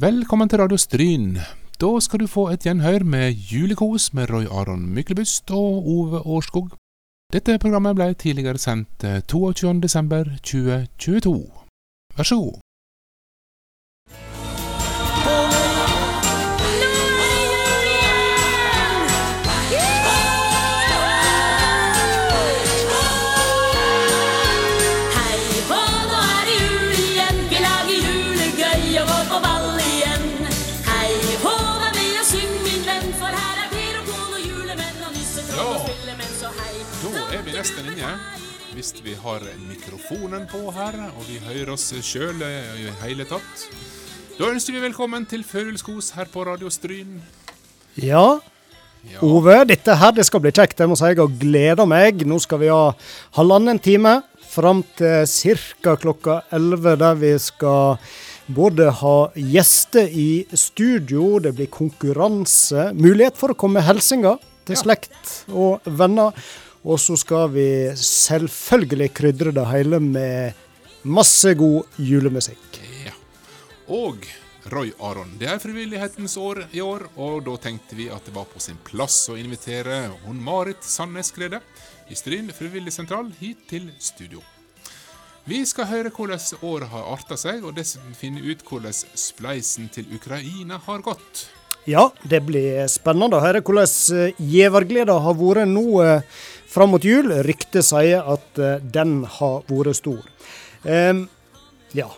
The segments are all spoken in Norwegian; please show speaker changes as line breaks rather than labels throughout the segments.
Velkommen til Radio Stryn. Da skal du få et gjenhør med julekos med Roy Aron Myklebust og Ove Årskog. Dette programmet ble tidligere sendt 22. desember 2022. Vær så god. Hvis vi har mikrofonen på her, og vi hører oss sjøl i hele tatt. Da ønsker vi velkommen til Følelskos her på Radio Stryn.
Ja,
Ja,
Ove, dette her det skal bli kjekt. Jeg må si jeg gleda meg. Nå skal vi ha halvannen time fram til ca. klokka 11, der vi skal både ha gjester i studio, det blir konkurranse, mulighet for å komme med hilsener til slekt og venner. Og så skal vi selvfølgelig krydre det hele med masse god julemusikk.
ja. Og Roy Aron, det er frivillighetens år i år, og da tenkte vi at det var på sin plass å invitere hun Marit Sandnes Grede i Stryn frivilligsentral hit til studio. Vi skal høre hvordan året har arta seg, og dessuten finne ut hvordan spleisen til Ukraina har gått.
Ja, det blir spennende å høre hvordan eh, gjevergleda har vært nå eh, fram mot jul. Ryktet sier at eh, den har vært stor. Um, ja.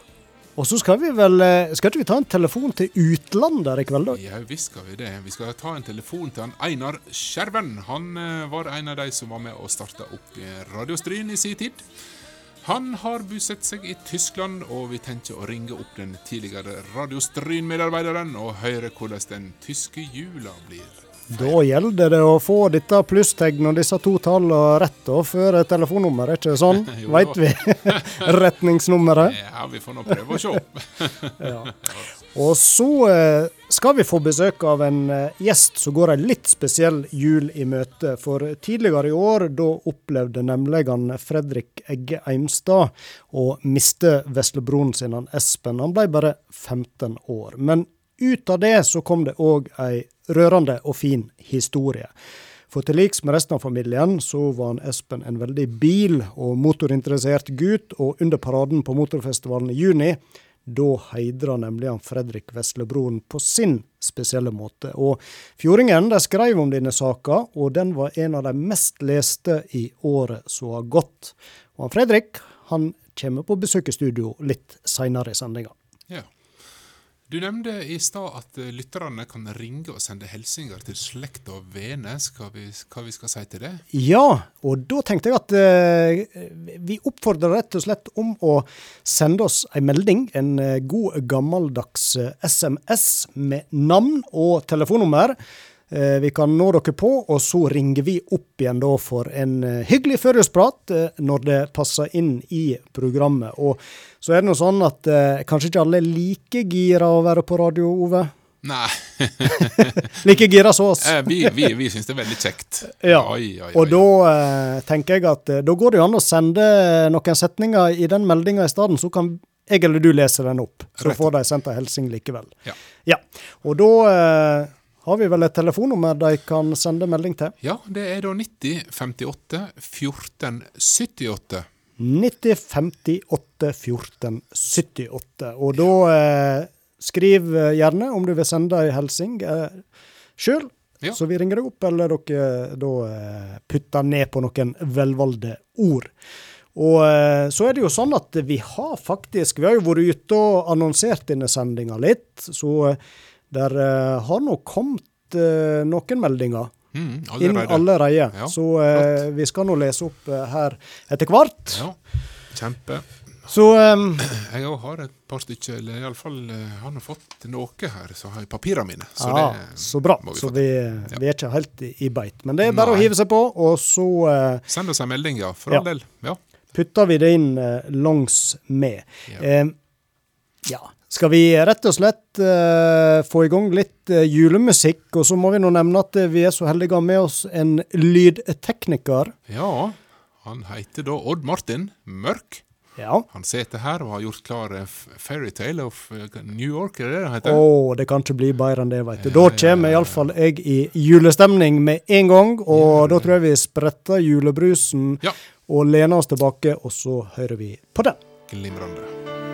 Og så skal vi vel eh, Skal ikke vi ta en telefon til utlandet i kveld, da?
Ja visst skal vi det. Vi skal ta en telefon til han Einar Skjerven. Han eh, var en av de som var med og starta opp Radiostryn i sin tid. Han har bosatt seg i Tyskland, og vi tenker å ringe opp den tidligere Radio Stryn-medarbeideren og høre hvordan den tyske jula blir.
Da gjelder det å få dette plusstegnet og disse to tallene rett og før telefonnummeret, ikke sånn? Veit vi retningsnummeret?
Ja, vi får nå prøve å se.
Ja. Og så eh, skal vi få besøk av en eh, gjest som går en litt spesiell jul i møte. For tidligere i år, da opplevde nemlig han Fredrik Egge Eimstad å miste veslebroren sin, han Espen. Han ble bare 15 år. Men ut av det så kom det òg ei rørende og fin historie. For til liks med resten av familien, så var han Espen en veldig bil- og motorinteressert gutt, og under paraden på motorfestivalen i juni, da heidra nemlig han Fredrik Veslebroen på sin spesielle måte. Og Fjordingen de skrev om denne saka, og den var en av de mest leste i året som har gått. Og han Fredrik han kommer på besøk i studio litt seinere i sendinga.
Ja. Du nevnte i stad at eh, lytterne kan ringe og sende hilsener til slekt og venner. Hva vi, hva vi skal si til det?
Ja, og da tenkte jeg at eh, vi oppfordrer rett og slett om å sende oss en melding, en eh, god gammeldags eh, SMS med navn og telefonnummer. Eh, vi kan nå dere på, og så ringer vi opp igjen da for en eh, hyggelig førjulsprat eh, når det passer inn i programmet. Og så er det nå sånn at kanskje ikke alle er like gira å være på radio, Ove?
Nei,
Like gira som oss.
vi, vi, vi syns det er veldig kjekt.
Ja,
Oi, oi, oi.
Og da eh, tenker jeg at da går det jo an å sende noen setninger i den meldinga i stedet, så kan jeg eller du lese den opp. Så
Rett.
får de sendt ei hilsen likevel.
Ja.
ja. Og da eh, har vi vel et telefonnummer de kan sende melding til.
Ja, det er da 90 58 14 78.
90 58 14 78. Og da eh, skriv eh, gjerne om du vil sende ei hilsen eh, sjøl.
Ja.
Så vi ringer deg opp, eller dere da eh, putter ned på noen velvalgte ord. Og eh, så er det jo sånn at vi har faktisk Vi har jo vært ute og annonsert denne sendinga litt, så eh, der eh, har nå kommet eh, noen meldinger
Mm, allerede.
allerede.
Ja,
så eh, vi skal nå lese opp eh, her etter hvert.
Ja, kjempe.
Så um,
Jeg òg har et par stykker, eller iallfall har nå fått noe her, så har jeg papirene mine. Så
ja,
det
ah, så bra.
vi
Så
vi, ja.
vi, er ikke helt i, i beit. Men det er bare
Nei.
å hive seg på, og så eh,
Send oss en melding, ja. For all del. Ja.
putter vi det inn langs med.
Ja.
Skal vi rett og slett uh, få i gang litt uh, julemusikk? Og så må vi nå nevne at eh, vi er så heldige å ha med oss en lydtekniker.
ja. Han heter da Odd Martin Mørk.
Ja.
Han sitter her og har gjort klar Fairytale of New York, er det det
Å,
Oh,
det kan ikke bli bedre enn det, veit du. Da kommer iallfall jeg i julestemning med en gang, og da tror jeg vi spretter julebrusen
Ja.
og lener oss tilbake, og så hører vi på den.
Glimrende.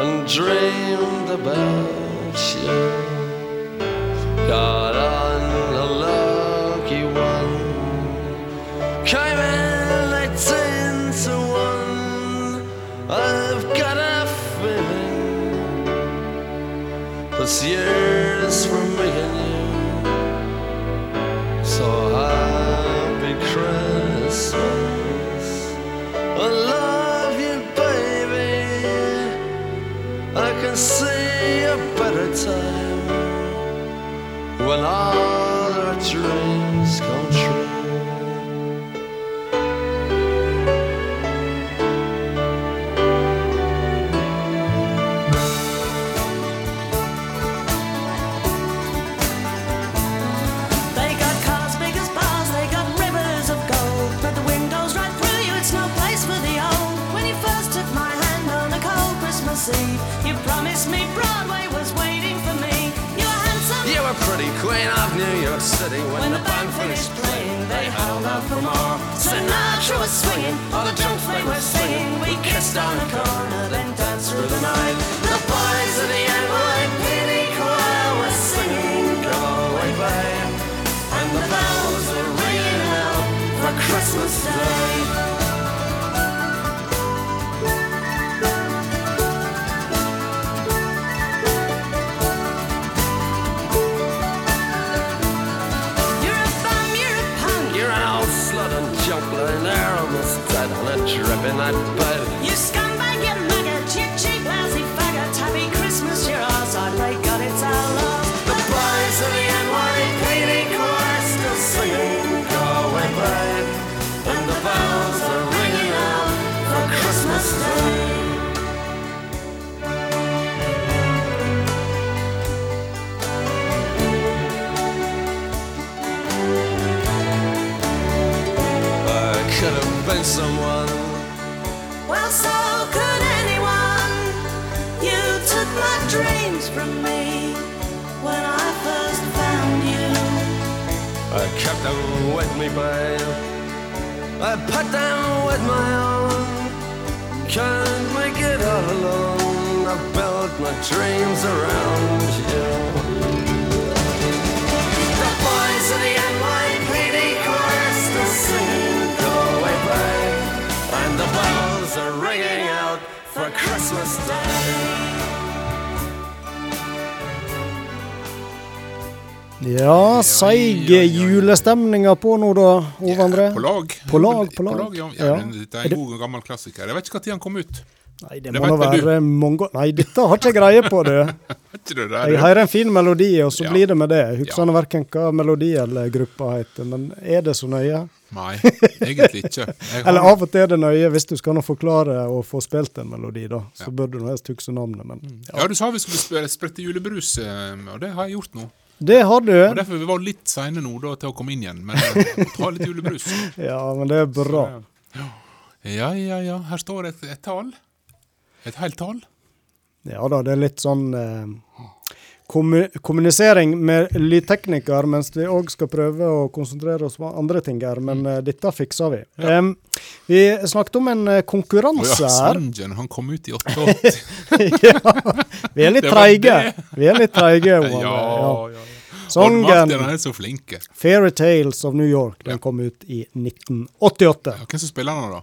and dreamed about you. When all our dreams
Sinatra was swinging, all the drunks they were singing. We kissed on the corner, then danced through the night. not. I
kept them with me, babe. I put them with my own. Can't make it all alone. I built my dreams around you. The boys of the NYPD choir still singing, "Go away, babe," and the bells are ringing out for Christmas Day.
Ja, seig
ja, ja, ja.
julestemninga på nå, da, Ove André?
På lag.
På lag, på lag.
ja. ja.
Ja.
men Dette er en god gammel klassiker. Jeg vet ikke når han kom ut.
Nei, det
Det
må nå være mange Nei, dette har ikke jeg greie på, du. Jeg hører en fin melodi, og så
Ja.
blir det med det. Husker ja. verken hva melodi eller gruppa heter, men er det så nøye?
Nei, egentlig ikke. Har-
Eller av og til er det nøye, hvis du skal nå forklare og få spilt en melodi, da. Så
Ja.
bør du nå helst huske navnet, men
Ja, du sa vi skulle sprette julebrus, eh, og det har jeg gjort nå.
Det har du.
Og Derfor vi var litt seine nå da, til å komme inn igjen, men eh, ta litt julebrus.
Ja, men det er bra.
Ja, ja, ja. Her står et, et tall. Et helt tall.
Ja da, det er litt sånn eh, kommunisering med lydtekniker, mens vi òg skal prøve å konsentrere oss om andre ting her. Men mm. dette fikser vi.
Ja.
Um, vi snakket om en konkurranse oh
ja,
her.
Sangen, han kom ut i 88.
ja, vi er litt treige. Vi er litt treige.
ja, ja,
Ja.
ja.
Sangen
Martin er så flinke.
'Fairy Tales of New York' den kom ut i 1988.
Ja, hvem som spiller den, da?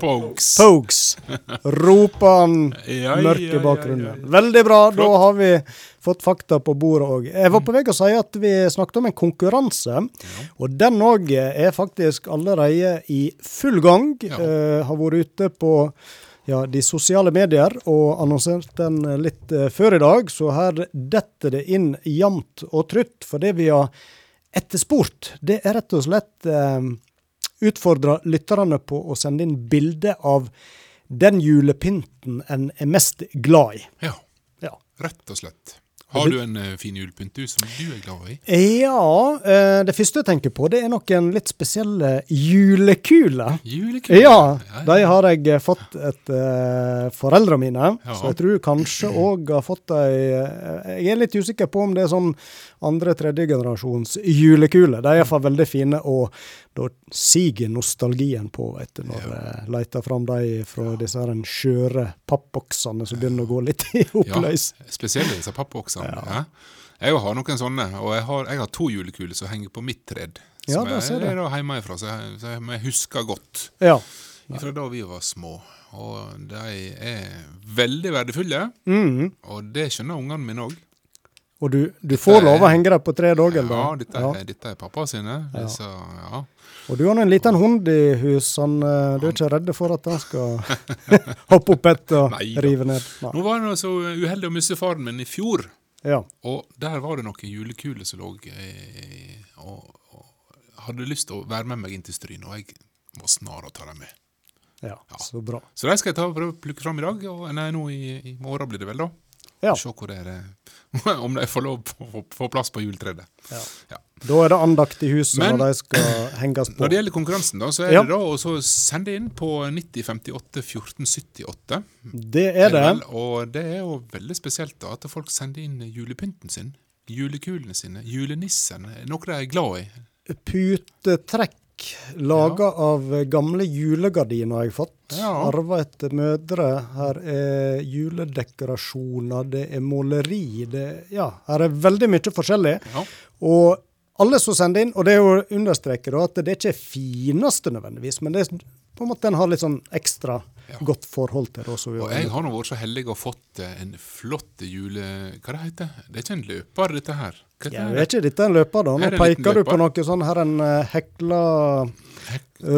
Pogues.
Pogues, roper han
Ja,
mørk
ja,
i
ja,
bakgrunnen. Veldig bra, da har vi fått fakta på bordet òg. Jeg var på vei å si at vi snakket om en konkurranse, og den òg er faktisk allerede i full gang. Eh, har vært ute på ja, de sosiale medier og annonsert den litt eh, før i dag, så her detter det inn jevnt og trutt. For det vi har etterspurt, det er rett og slett eh, utfordra lytterne på å sende inn bilde av den julepynten en er mest glad i.
Ja,
Ja.
rett og slett. Har du en eh, fin julepynt du som du er glad i?
Ja, eh, det første jeg tenker på, det er noen litt spesielle julekuler.
Julekule?
Ja, de har jeg eh, fått etter foreldrene mine,
Ja.
så jeg tror kanskje òg har fått eh, Jeg er litt usikker på om det er sånn andre-tredje generasjons julekule. De er iallfall veldig fine, og da siger nostalgien på, vet du, når jeg leter fram de fra disse her skjøre pappboksene som begynner å gå litt i oppløs.
Ja, spesielt disse pappboksene. Ja. Jeg har noen sånne, og jeg har, jeg har to julekuler som henger på mitt tred.
Ja,
Som
ser
jeg er da hjemmefra, så jeg, så jeg, husker godt
Ja.
fra da vi var små. Og de er veldig verdifulle,
Mm.
og det skjønner ungene mine òg.
Og du, du får lov å henge deg på treet òg,
Ja, dette, er- dette er pappa sine. Så, ja.
Og du har nå en liten hund i hus, han, eh, du er ikke redd for at han skal hoppe opp etter og
Nei
rive ned? Nei.
Nå var jeg så uheldig å miste faren min i fjor,
Ja.
og der var det noen julekuler som lå eh, og, og hadde lyst til å være med meg inn til Stryn, og jeg var snar å ta dem med.
ja, så bra.
Så de skal jeg ta og prøve å plukke fram i dag, og nei, nå i, i morgen blir det vel da.
Ja.
Se hvor det er, eh, om de får lov å få, plass på juletreet.
Ja.
Ja.
Da er det andakt i huset
Men-
når de skal henges på.
Når det gjelder konkurransen, da, så er
Ja.
det da å sende inn på 9058 1478.
Det er det.
Og det er jo veldig spesielt da, at folk sender inn julepynten sin, julekulene sine, julenissen, noe de er glad i.
Putetrekk laga av gamle julegardiner har jeg fått.
Ja.
Arva etter mødre. Her er juledekorasjoner, det er måleri. Det, ja, her er veldig mye forskjellig.
Ja.
Og alle som sender inn, og det er jo understreker at det er ikke fineste nødvendigvis, men det er på en måte en har litt sånn ekstra
Ja.
godt forhold til det. Også,
Og jeg har nå vært så heldig å fått en flott jule... Hva det heter det? er ikke en løper, dette her.
Ja, er ikke dette en løper, da? Nå
Er
peker du på noe sånn her en eh, hekla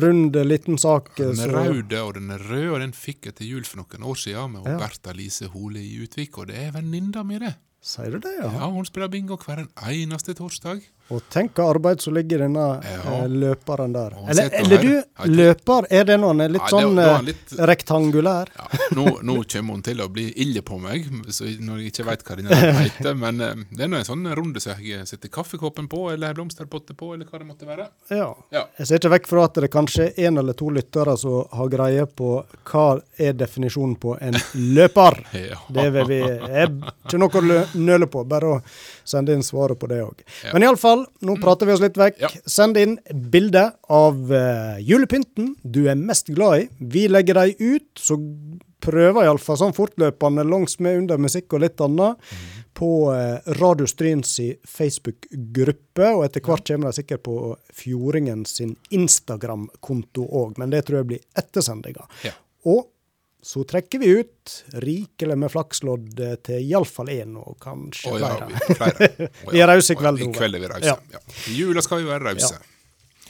rund liten sak.
Den
så-
er røde, og den er rød, og den fikk jeg til jul for noen år siden med
Ja.
Bertha Lise Hole i Utvik, og det er venninna mi, det.
Sier du det, ja?
Ja, Hun spiller bingo hver en eneste torsdag.
Og tenk hva arbeid som ligger i denne
Ja.
eh, løperen der. Eller, eller du, løper, er det når han er litt
Ja,
sånn
det, er
eh,
litt-
rektangulær?
Ja, nå, nå kommer hun til å bli ille på meg så når jeg ikke veit hva denne heter. Men eh, det er nå en sånn runde som jeg setter kaffekoppen på, eller blomsterpotte på, eller hva det måtte være.
Ja. Jeg ser ikke vekk fra at det kanskje er en eller to lyttere som har greie på hva er definisjonen på en løper. Det vil vi er ikke noe å nøle på, bare å sende inn svaret på det òg.
Ja.
Men iallfall, nå prater vi oss litt vekk.
Ja.
Send inn bilde av uh, julepynten du er mest glad i. Vi legger dem ut, så prøver iallfall sånn fortløpende langs med under musikk og litt annet. På eh, Radio Stryn si Facebook-gruppe, og etter hvert kommer de sikkert på Fjordingen sin Instagram-konto òg, men det tror jeg blir etter sendinga.
Ja.
Og så trekker vi ut rikelig med flakslodd til iallfall én, og kanskje
oh, ja,
flere.
vi, flere. ja.
Vi er rause i kveld,
I kveld er vi rause.
Ja.
I jula skal vi være rause.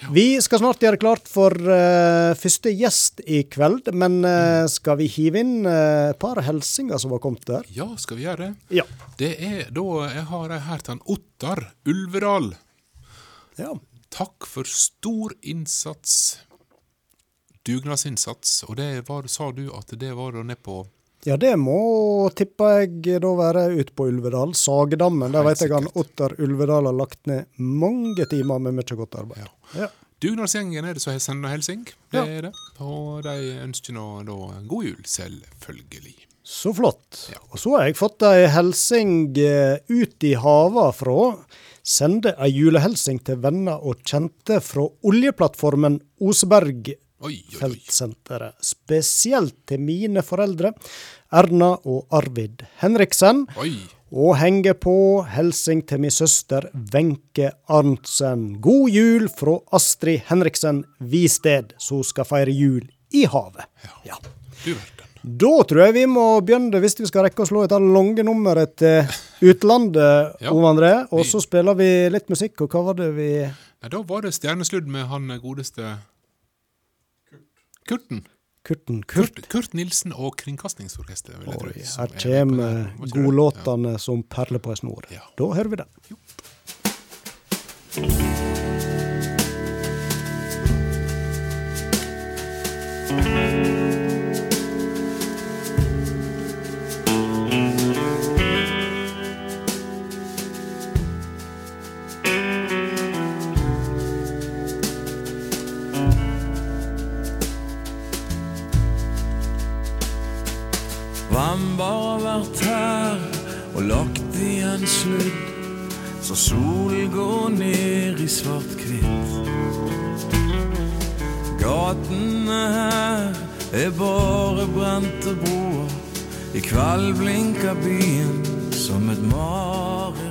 Vi skal snart gjøre klart for uh, første gjest i kveld, men uh, skal vi hive inn et et par hilsener som har kommet der?
Ja, skal vi gjøre det?
Ja.
Det er da jeg har her til han Ottar Ulvedal.
ja.
Takk for stor innsats. Dugnadsinnsats. Og det var, sa du at det var da ned på
Ja, det må, tipper jeg, da være ute på Ulvedal. Sagedammen. Der vet jeg han Otter Ulvedal har lagt ned mange timer med mye godt arbeid. Ja.
Dugnadsgjengen er det som sender hilsing. Det
Ja.
er det. Og de ønsker nå da god jul, selvfølgelig.
Så flott.
Ja.
Og så har jeg fått ei hilsing eh, ut i hava fra Sende ei julehelsing til venner og kjente fra oljeplattformen Oseberg
Oi, oi, oi.
feltsenteret. Spesielt til mine foreldre, Erna og Arvid Henriksen.
Oi.
Og henger på hilsing til min søster Wenche Arntzen. God jul fra Astrid Henriksen Visted, som skal feire jul i havet. Ja.
Du verden.
Da tror jeg vi må begynne, hvis vi skal rekke å slå et av lange nummeret til utlandet,
Ja.
Ove André. Og så spiller vi litt musikk, og hva var det vi
Nei, da var det stjernesludd med han godeste Kurten.
Kurten Kurt?
Kurt, Kurt Nilsen og Kringkastingsorkesteret, vil jeg.
Oi,
som
her
er
kommer godlåtene ja. som perler på ei snor.
Ja.
Da hører vi den.
Hvem vært her og lagt i en sludd, så solen går ned i svart-hvitt. Gatene her er bare brente broer, i kveld blinker byen som et mareritt.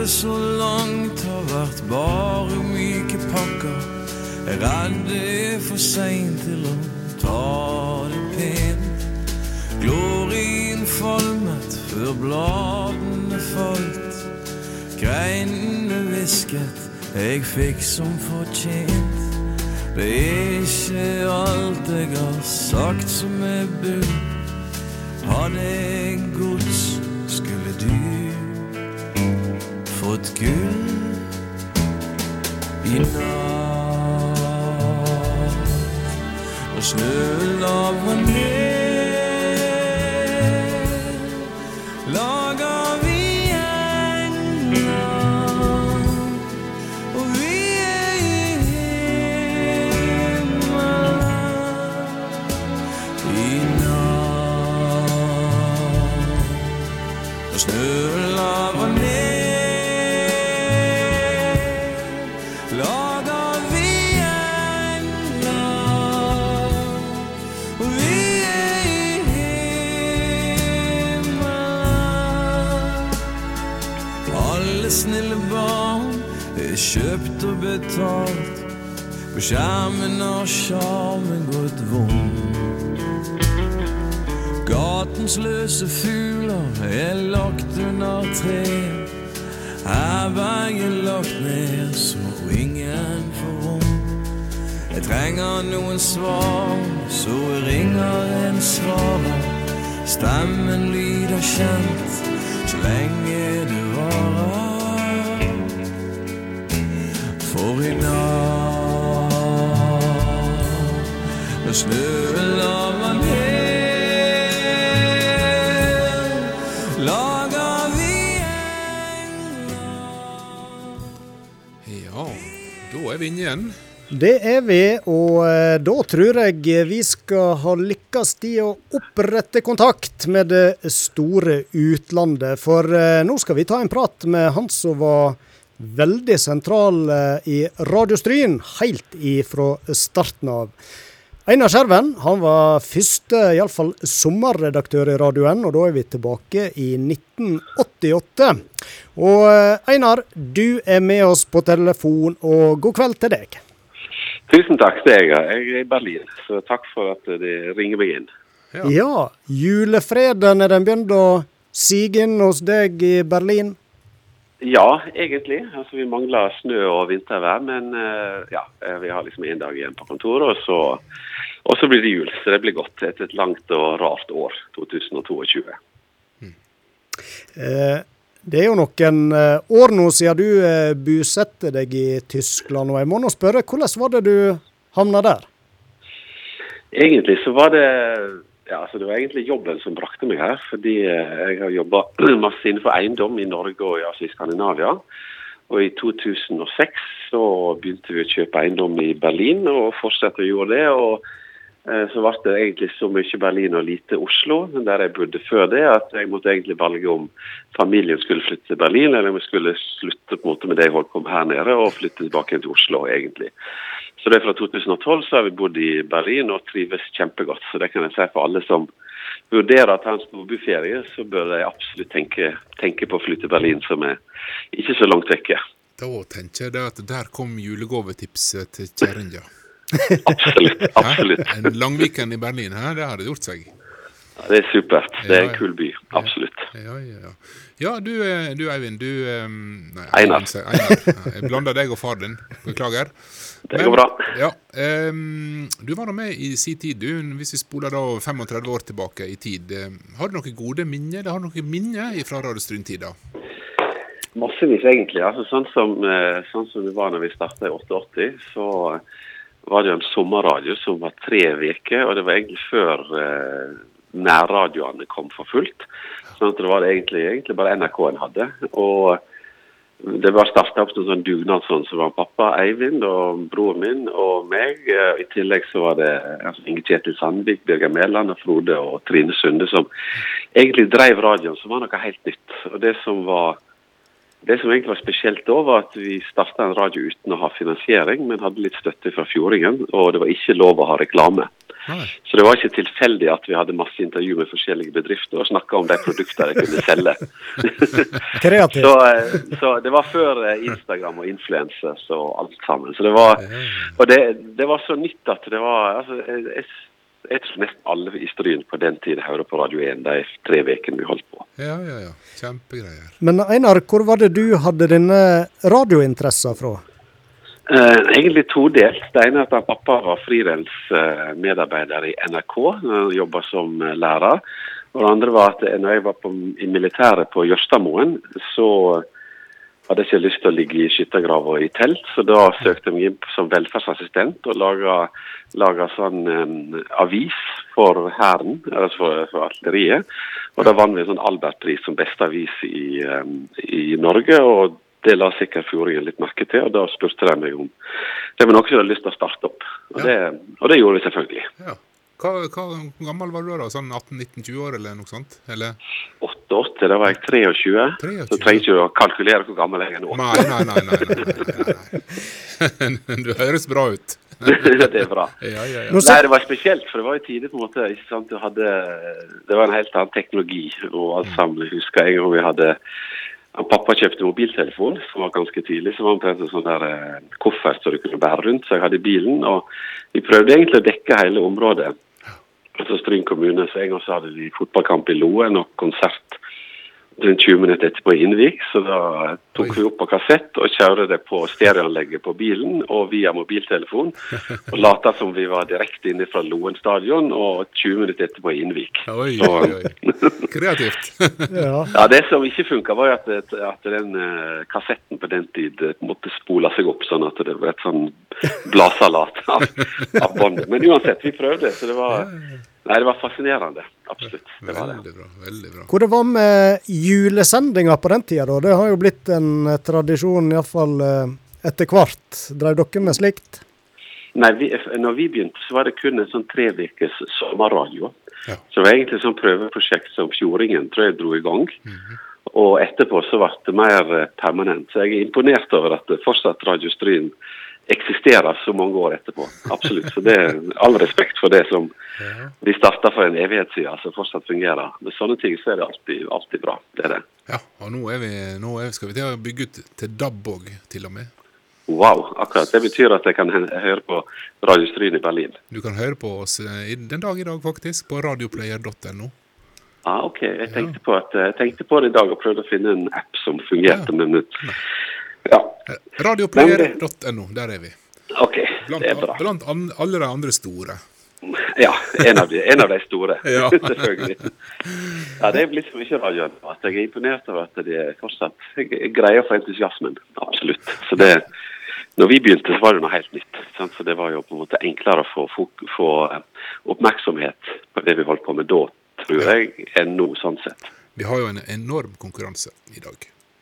Året så langt har vært bare myke pakker. Jeg er redd det er for seint til å ta det pent. Glorien falmet før bladene falt. Greinene hvisket, jeg fikk som fortjent. Det er ikke alt jeg har sagt som er bud. Hadde jeg gods, fått gull i natt. Og snøen laver ned, kjøpt og betalt På skjermen har sjarmen gått vond Gatens løse fugler er lagt under tre. Herberget lagt ned så ingen får rom. Jeg trenger noen svar, så ringer en svarer. Stemmen lyder kjent så lenge det varer.
Ja, da er vi inne igjen.
Det er vi, og eh, da tror jeg vi skal ha lykkes i å opprette kontakt med det store utlandet. For eh, nå skal vi ta en prat med han som var veldig sentral eh, i radiostryen helt ifra starten av. Einar Skjerven han var første iallfall sommerredaktør i Radio N, og da er vi tilbake i 1988. Og eh, Einar, du er med oss på telefon, og god kveld til deg.
Tusen takk, til deg. jeg. Jeg er i Berlin, så takk for at de ringer meg inn.
Ja.
Ja, julefreden er den begynt å sige inn hos deg i Berlin?
Ja, egentlig. Altså, vi mangler snø og vintervær, men eh, ja, eh, vi har liksom én dag igjen på kontoret, og så, og så blir det jul. Så det blir godt etter et langt og rart år, 2022.
Eh, det er jo noen eh, år nå siden du bosatte deg i Tyskland, og jeg må nå spørre, hvordan var det du havna der?
Egentlig så var det ja, altså det var egentlig jobben som brakte meg her. Fordi eh, jeg har jobba masse innenfor eiendom i Norge og altså i Skandinavia. Og i 2006 så begynte vi å kjøpe eiendom i Berlin, og fortsatte å gjøre det. Og eh, så ble det egentlig så mye Berlin og lite Oslo, der jeg bodde før det, at jeg måtte egentlig velge om familien skulle flytte til Berlin, eller om jeg skulle slutte på en måte med det jeg holdt på med her nede, og flytte tilbake til Oslo, egentlig. Så det er fra 2012 så har vi bodd i Berlin og trives kjempegodt. Så det kan jeg si for alle som vurderer å ta en storbyferie, så bør de absolutt tenke, tenke på å flytte til Berlin, som er ikke så langt vekke.
Da tenker jeg at der kom julegavetipset til kjerringa.
Absolutt. Absolutt.
En langviken i Berlin, her, det hadde gjort seg.
Det er supert. Det er en kul by. Absolutt.
Ja, ja, ja. Ja, du, eh, du Eivind, du eh, Nei,
Einar.
Einar. Jeg blander deg og far din. Beklager.
Det går bra.
Ja, um, du var da med i sin tid, du. Hvis vi spoler da 35 år tilbake i tid. Har du noen gode minner? Har du noen minner fra Radio Stryn-tida?
Massevis, egentlig. Altså, sånn, som, eh, sånn som det var når vi starta i 88, så var det jo en sommerradio som var tre uker. Og det var egentlig før eh, nærradioene kom for fullt. Sånn at det var egentlig, egentlig bare NRK en hadde. Og det var starta opp en sånn dugnad sånn, så var pappa Eivind og broren min og meg. I tillegg så var det altså, Inge Kjetil Sandvik, Birger Mæland og Frode og Trine Sunde som egentlig drev radioen, som var noe helt nytt. Og det som var det som egentlig var spesielt da, var at vi starta en radio uten å ha finansiering, men hadde litt støtte fra Fjordingen, og det var ikke lov å ha reklame.
Nei.
Så det var ikke tilfeldig at vi hadde masse intervju med forskjellige bedrifter og snakka om de produktene de kunne selge.
Kreativt.
så, eh, så det var før eh, Instagram og influencers og alt sammen. Så det var, og det, det var så nytt at det var altså, jeg, jeg, jeg tror nesten alle i Stryn på den tiden hører på Radio 1 de tre ukene vi holdt på.
Ja, ja, ja. Kjempegreier.
Men Einar, hvor var det du hadde denne radiointeressen fra?
Eh, egentlig todelt. Det ene er at pappa var frilansmedarbeider i NRK. Han jobba som eh, lærer. Og det andre var at når jeg var på, i militæret på Jørstadmoen, så hadde jeg ikke lyst til å ligge i skyttergrava i telt, så da søkte jeg meg inn som velferdsassistent og laga, laga sånn eh, avis for Hæren, altså for, for artilleriet. Og da vant vi en sånn Albertpris som beste avis i, i Norge. og det la sikkert Fjordingen litt merke til, og da spurte de meg om det var noe som de hadde lyst til å starte opp. Og,
Ja.
det, og det gjorde vi selvfølgelig.
Ja. Hva, hva, gammel var du da? Sånn 18-19-20 år, eller noe sånt? Eller?
88, da var jeg 23,
23.
så trenger jeg ikke å kalkulere hvor gammel jeg er nå.
Nei, nei, nei. nei, nei, nei, nei. Du høres bra ut.
det er bra.
Ja, ja, ja.
Nei, det var spesielt, for det var jo tidlig på en måte. ikke sant? Du hadde, det var en helt annen teknologi og alt sammen. Jeg husker en gang vi hadde han Pappa kjøpte mobiltelefon, som var ganske tidlig. Han omtrent en sånn der eh, koffert som du kunne bære rundt, så jeg hadde bilen. Og vi prøvde egentlig å dekke hele området. Altså Stryn kommune. Så en gang så hadde de fotballkamp i Loen og konsert rundt 20 minutter etterpå Innvik. Så da tok
Oi.
vi opp på kassett og kjørte det på stereoanlegget på bilen og via mobiltelefon. Og lata som vi var direkte inne fra Loen stadion og 20 minutter etterpå Innvik.
Oi,
Så-
oi, oi. Kreativt.
ja.
Ja, Det som ikke funka, var jo at, at den eh, kassetten på den tid eh, måtte spole seg opp, sånn at det ble et sånn bladsalat av, av båndet. Men uansett, vi prøvde, så det var Nei, det var fascinerende. Absolutt. Det var det.
Veldig bra. veldig bra.
Hvor det var med julesendinger på den tida, da? Det har jo blitt en eh, tradisjon, iallfall uh, etter hvert. Drev dere med slikt?
Nei, vi, når vi begynte, så var det kun en sånn tre ukers sommerradio.
Ja.
Så det var egentlig et sånn prøveprosjekt som Fjordingen tror jeg dro i gang. Og etterpå så ble det mer eh, permanent. Så jeg er imponert over at det fortsatt Radio Stryn eksisterer så mange år etterpå. Absolutt. Så det er all respekt for det som vi starta for en evighet siden, som fortsatt fungerer. Med sånne ting så er det alltid, alltid bra. Det er det.
Ja, og nå, vi, nå vi, skal vi til å bygge ut til DAB òg, til og med.
Wow, akkurat. Det betyr at jeg kan høre på Radio Stryn i Berlin.
Du kan høre på oss eh, den dag i dag, faktisk, på radioplayer.no.
Ah, ok. Jeg tenkte, på at, jeg tenkte på det i dag og prøvde å finne en app som fungerte. Men ja,
Radioplayer.no, der er vi.
ok.
Blant,
Det er bra.
blant an, alle de andre store.
Ja, en av de, en av de store.
Ja.
Selvfølgelig. Ja, Det er blitt så mye radio at jeg er imponert over at de fortsatt Jeg jeg greier for entusiasmen. Absolutt. Så det når vi begynte, så var det noe helt nytt. Sant? Så Det var jo på en måte enklere å få, få eh, oppmerksomhet på det vi holdt på med da, tror jeg, enn nå, sånn sett.
Vi har jo en enorm konkurranse i dag.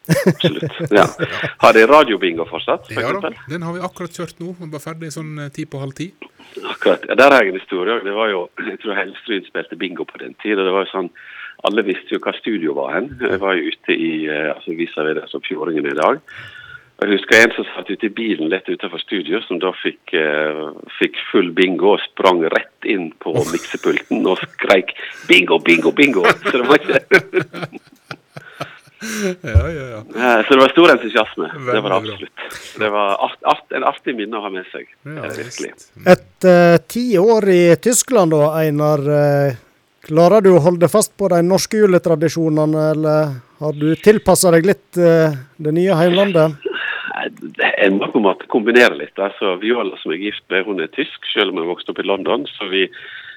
Absolutt. Ja. Har de radiobingo fortsatt, for
Ja da, den har vi akkurat kjørt nå. Vi var ferdig sånn eh, ti på halv ti.
Akkurat. Ja, der har jeg en historie. Det var jo Jeg tror Helstryn spilte bingo på den tid. og det var jo sånn Alle visste jo hva studio var hen. Jeg var jo ute i eh, altså viser vi det som Fjordingen i dag. Og Jeg husker en som satt ute i bilen lett utenfor studio, som da fikk, eh, fikk full bingo og sprang rett inn på miksepulten og skreik 'bingo, bingo, bingo'. Så det var ikke
Ja, ja, ja.
Eh, Så det var stor entusiasme. Det var det
Veldig bra.
absolutt. Det var art, art, en artig minne å ha med seg.
ja
eh, virkelig.
Et
Etter eh, ti år i Tyskland da, Einar. klarer du å holde fast på de norske juletradisjonene, eller har du tilpassa deg litt uh, det nye heimlandet?
Det- Jeg må på en måte kombinere litt. Altså, Viola som er gift med, hun er tysk, selv om hun vokste opp i London. Så vi,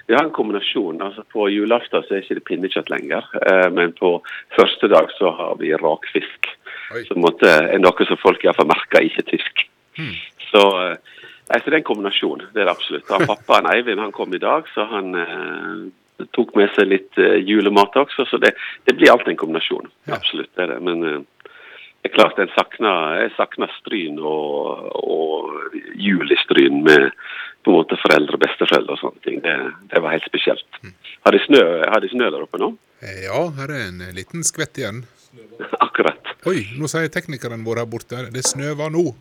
vi har en kombinasjon. Altså, på julaften så er ikke det pinnekjøtt lenger. Eh, men på første dag så har vi rakfisk.
Oi.
Som måte er noe som folk iallfall merker ikke tysk. Så, eh, nei, så det er en kombinasjon. Det er det absolutt. Han Pappaen Eivind han kom i dag, så han eh, tok med seg litt eh, julemat også. Så det, det blir alltid en kombinasjon. Absolutt. det er det. Men eh, det er klart en savner, jeg savner Stryn og, og jul i Stryn med på en måte foreldre og besteforeldre og sånne ting. Det, det var helt spesielt. Har de snø, har de snø der oppe nå?
Eh, Ja, her er en eh, liten skvett igjen.
Akkurat.
Oi, nå sier teknikeren vår her borte det snøver nå.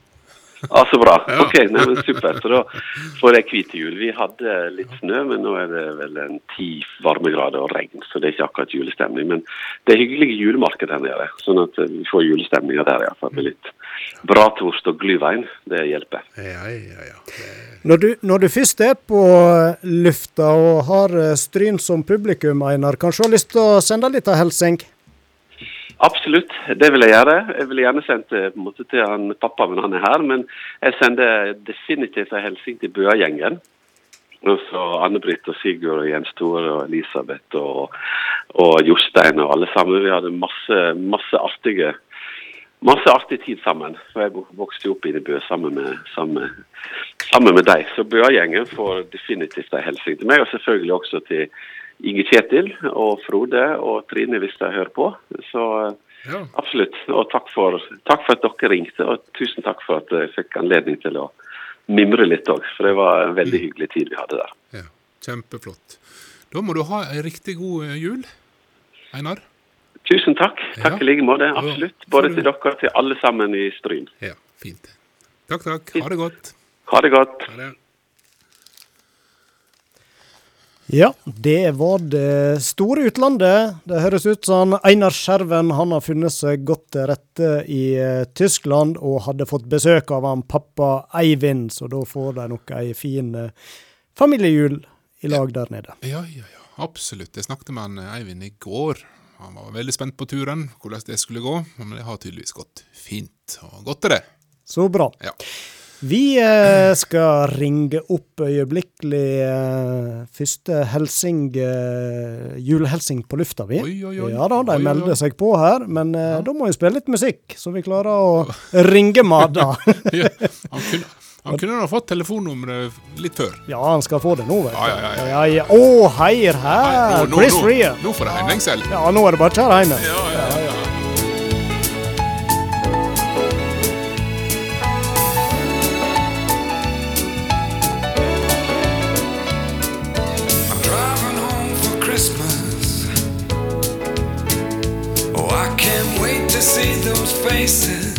Ja, Så bra. Ok, nei, men Super. Så da får jeg hvite jul. Vi hadde litt snø, men nå er det vel en ti varmegrader og regn, så det er ikke akkurat julestemning. Men det er hyggelige julemarked her nede, sånn at vi får julestemninga der iallfall. Med litt bratwurst og glyvein. Det hjelper.
Ja, ja, ja.
Når du, når du først er på lufta og har eh, Stryn som publikum, Einar, kanskje du har lyst til å sende litt av hilsing?
Absolutt, det vil jeg gjøre. Jeg ville gjerne sendt det måte til han pappa, men han er her. Men jeg sender definitivt en hilsen til Bøa-gjengen. Også Anne-Britt og Sigurd og Jens Tore og Elisabeth og, og Jostein og alle sammen. Vi hadde masse, masse artige masse artig tid sammen. For jeg vokste opp i Bø sammen med, sammen, sammen med deg. Så Bøa-gjengen får definitivt en hilsen til meg, og selvfølgelig også til Inge Kjetil og Frode og Trine hvis de hører på. Så
Ja.
absolutt. Og takk for, takk for at dere ringte, og tusen takk for at jeg fikk anledning til å mimre litt òg. For det var en veldig hyggelig tid vi hadde der.
ja. Kjempeflott. Da må du ha ei riktig god eh, jul, Einar.
Tusen takk. Takk
Ja.
i like måte. Absolutt. Både til dere og til alle sammen i Stryn.
Ja, fint. Takk, takk. Ha det godt.
Ha det godt.
Ha det.
Ja, det var det store utlandet. Det høres ut som Einar Skjerven han har funnet seg godt til rette i eh, Tyskland, og hadde fått besøk av han pappa Eivind, så da får de nok ei fin eh, familiejul i lag der nede.
Ja, ja, ja. Absolutt. Jeg snakket med han eh, Eivind i går. Han var veldig spent på turen, hvordan det skulle gå. Men det har tydeligvis gått fint. Og godt er det.
Så bra.
Ja.
Vi eh, skal ringe opp øyeblikkelig eh, første helsing, eh, julehelsing på lufta, vi.
Oi, oi, oi.
Ja da, de melder seg på her, men eh, da må vi spille litt musikk, så vi klarer å ringe Madda.
Ja, han kunne, han kunne ha fått telefonnummeret litt før.
ja, han skal få det nå, vet du.
Ja, ja, ja,
ja, ja. Å, heier her! Chris Rea.
nå, får det heimlengsel.
Ja, nå er det bare å kjøre hjem.
Ja, ja, ja.
Faces.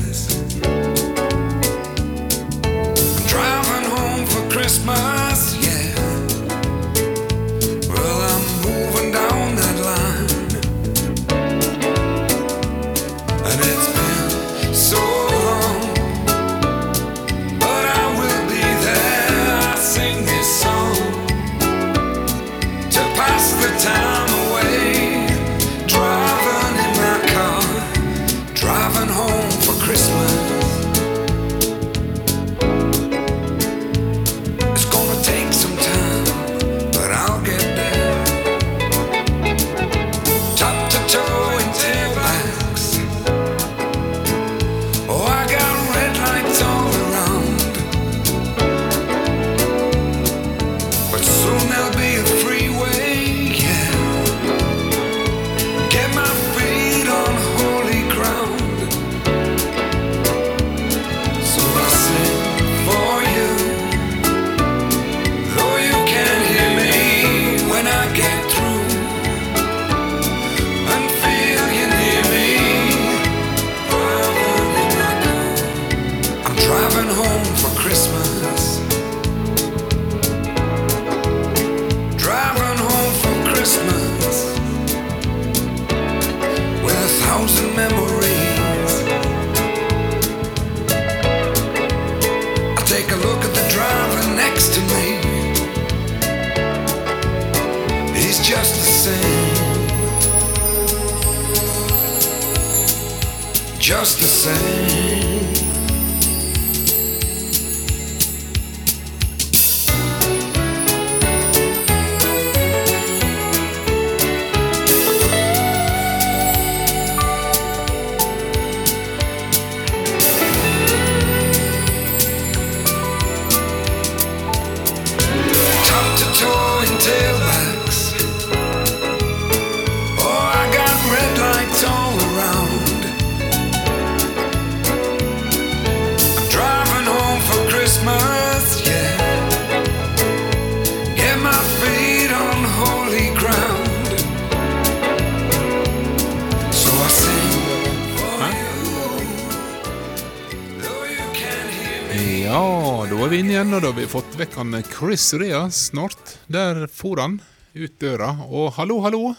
Vekk han Chris Rea snart. Der for han ut døra. Og hallo, hallo.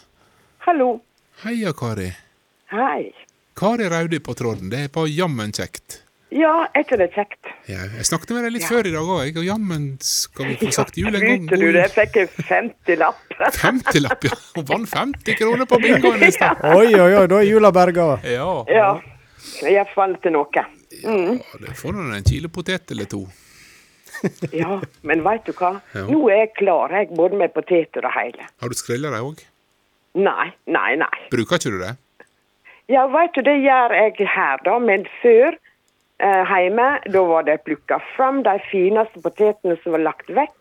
Hallo.
Heia, Kari.
Hei.
Kari Raudi på tråden. Det var jammen kjekt.
Ja, er ikke det kjekt?
Ja, jeg snakket med deg litt før i dag òg, og jammen skal vi få sagt jul en gang.
Ja, du det, jeg fikk en 50-lapp.
50-lapp, ja. Hun vant 50 kroner på bingoen i stad.
Oi, oi, oi, da er jula berga.
Ja.
Ja. Iallfall til noe.
ja, det får nå en kilo potet eller to.
Ja, men veit du hva?
Ja.
Nå er jeg klar, jeg, både med poteter og hele.
Har du skrella dem òg?
Nei, nei, nei.
Bruker ikke du det?
Ja, veit du, det gjør jeg her, da. Men før, eh, hjemme, da var det plukka fram de fineste potetene som var lagt vekk,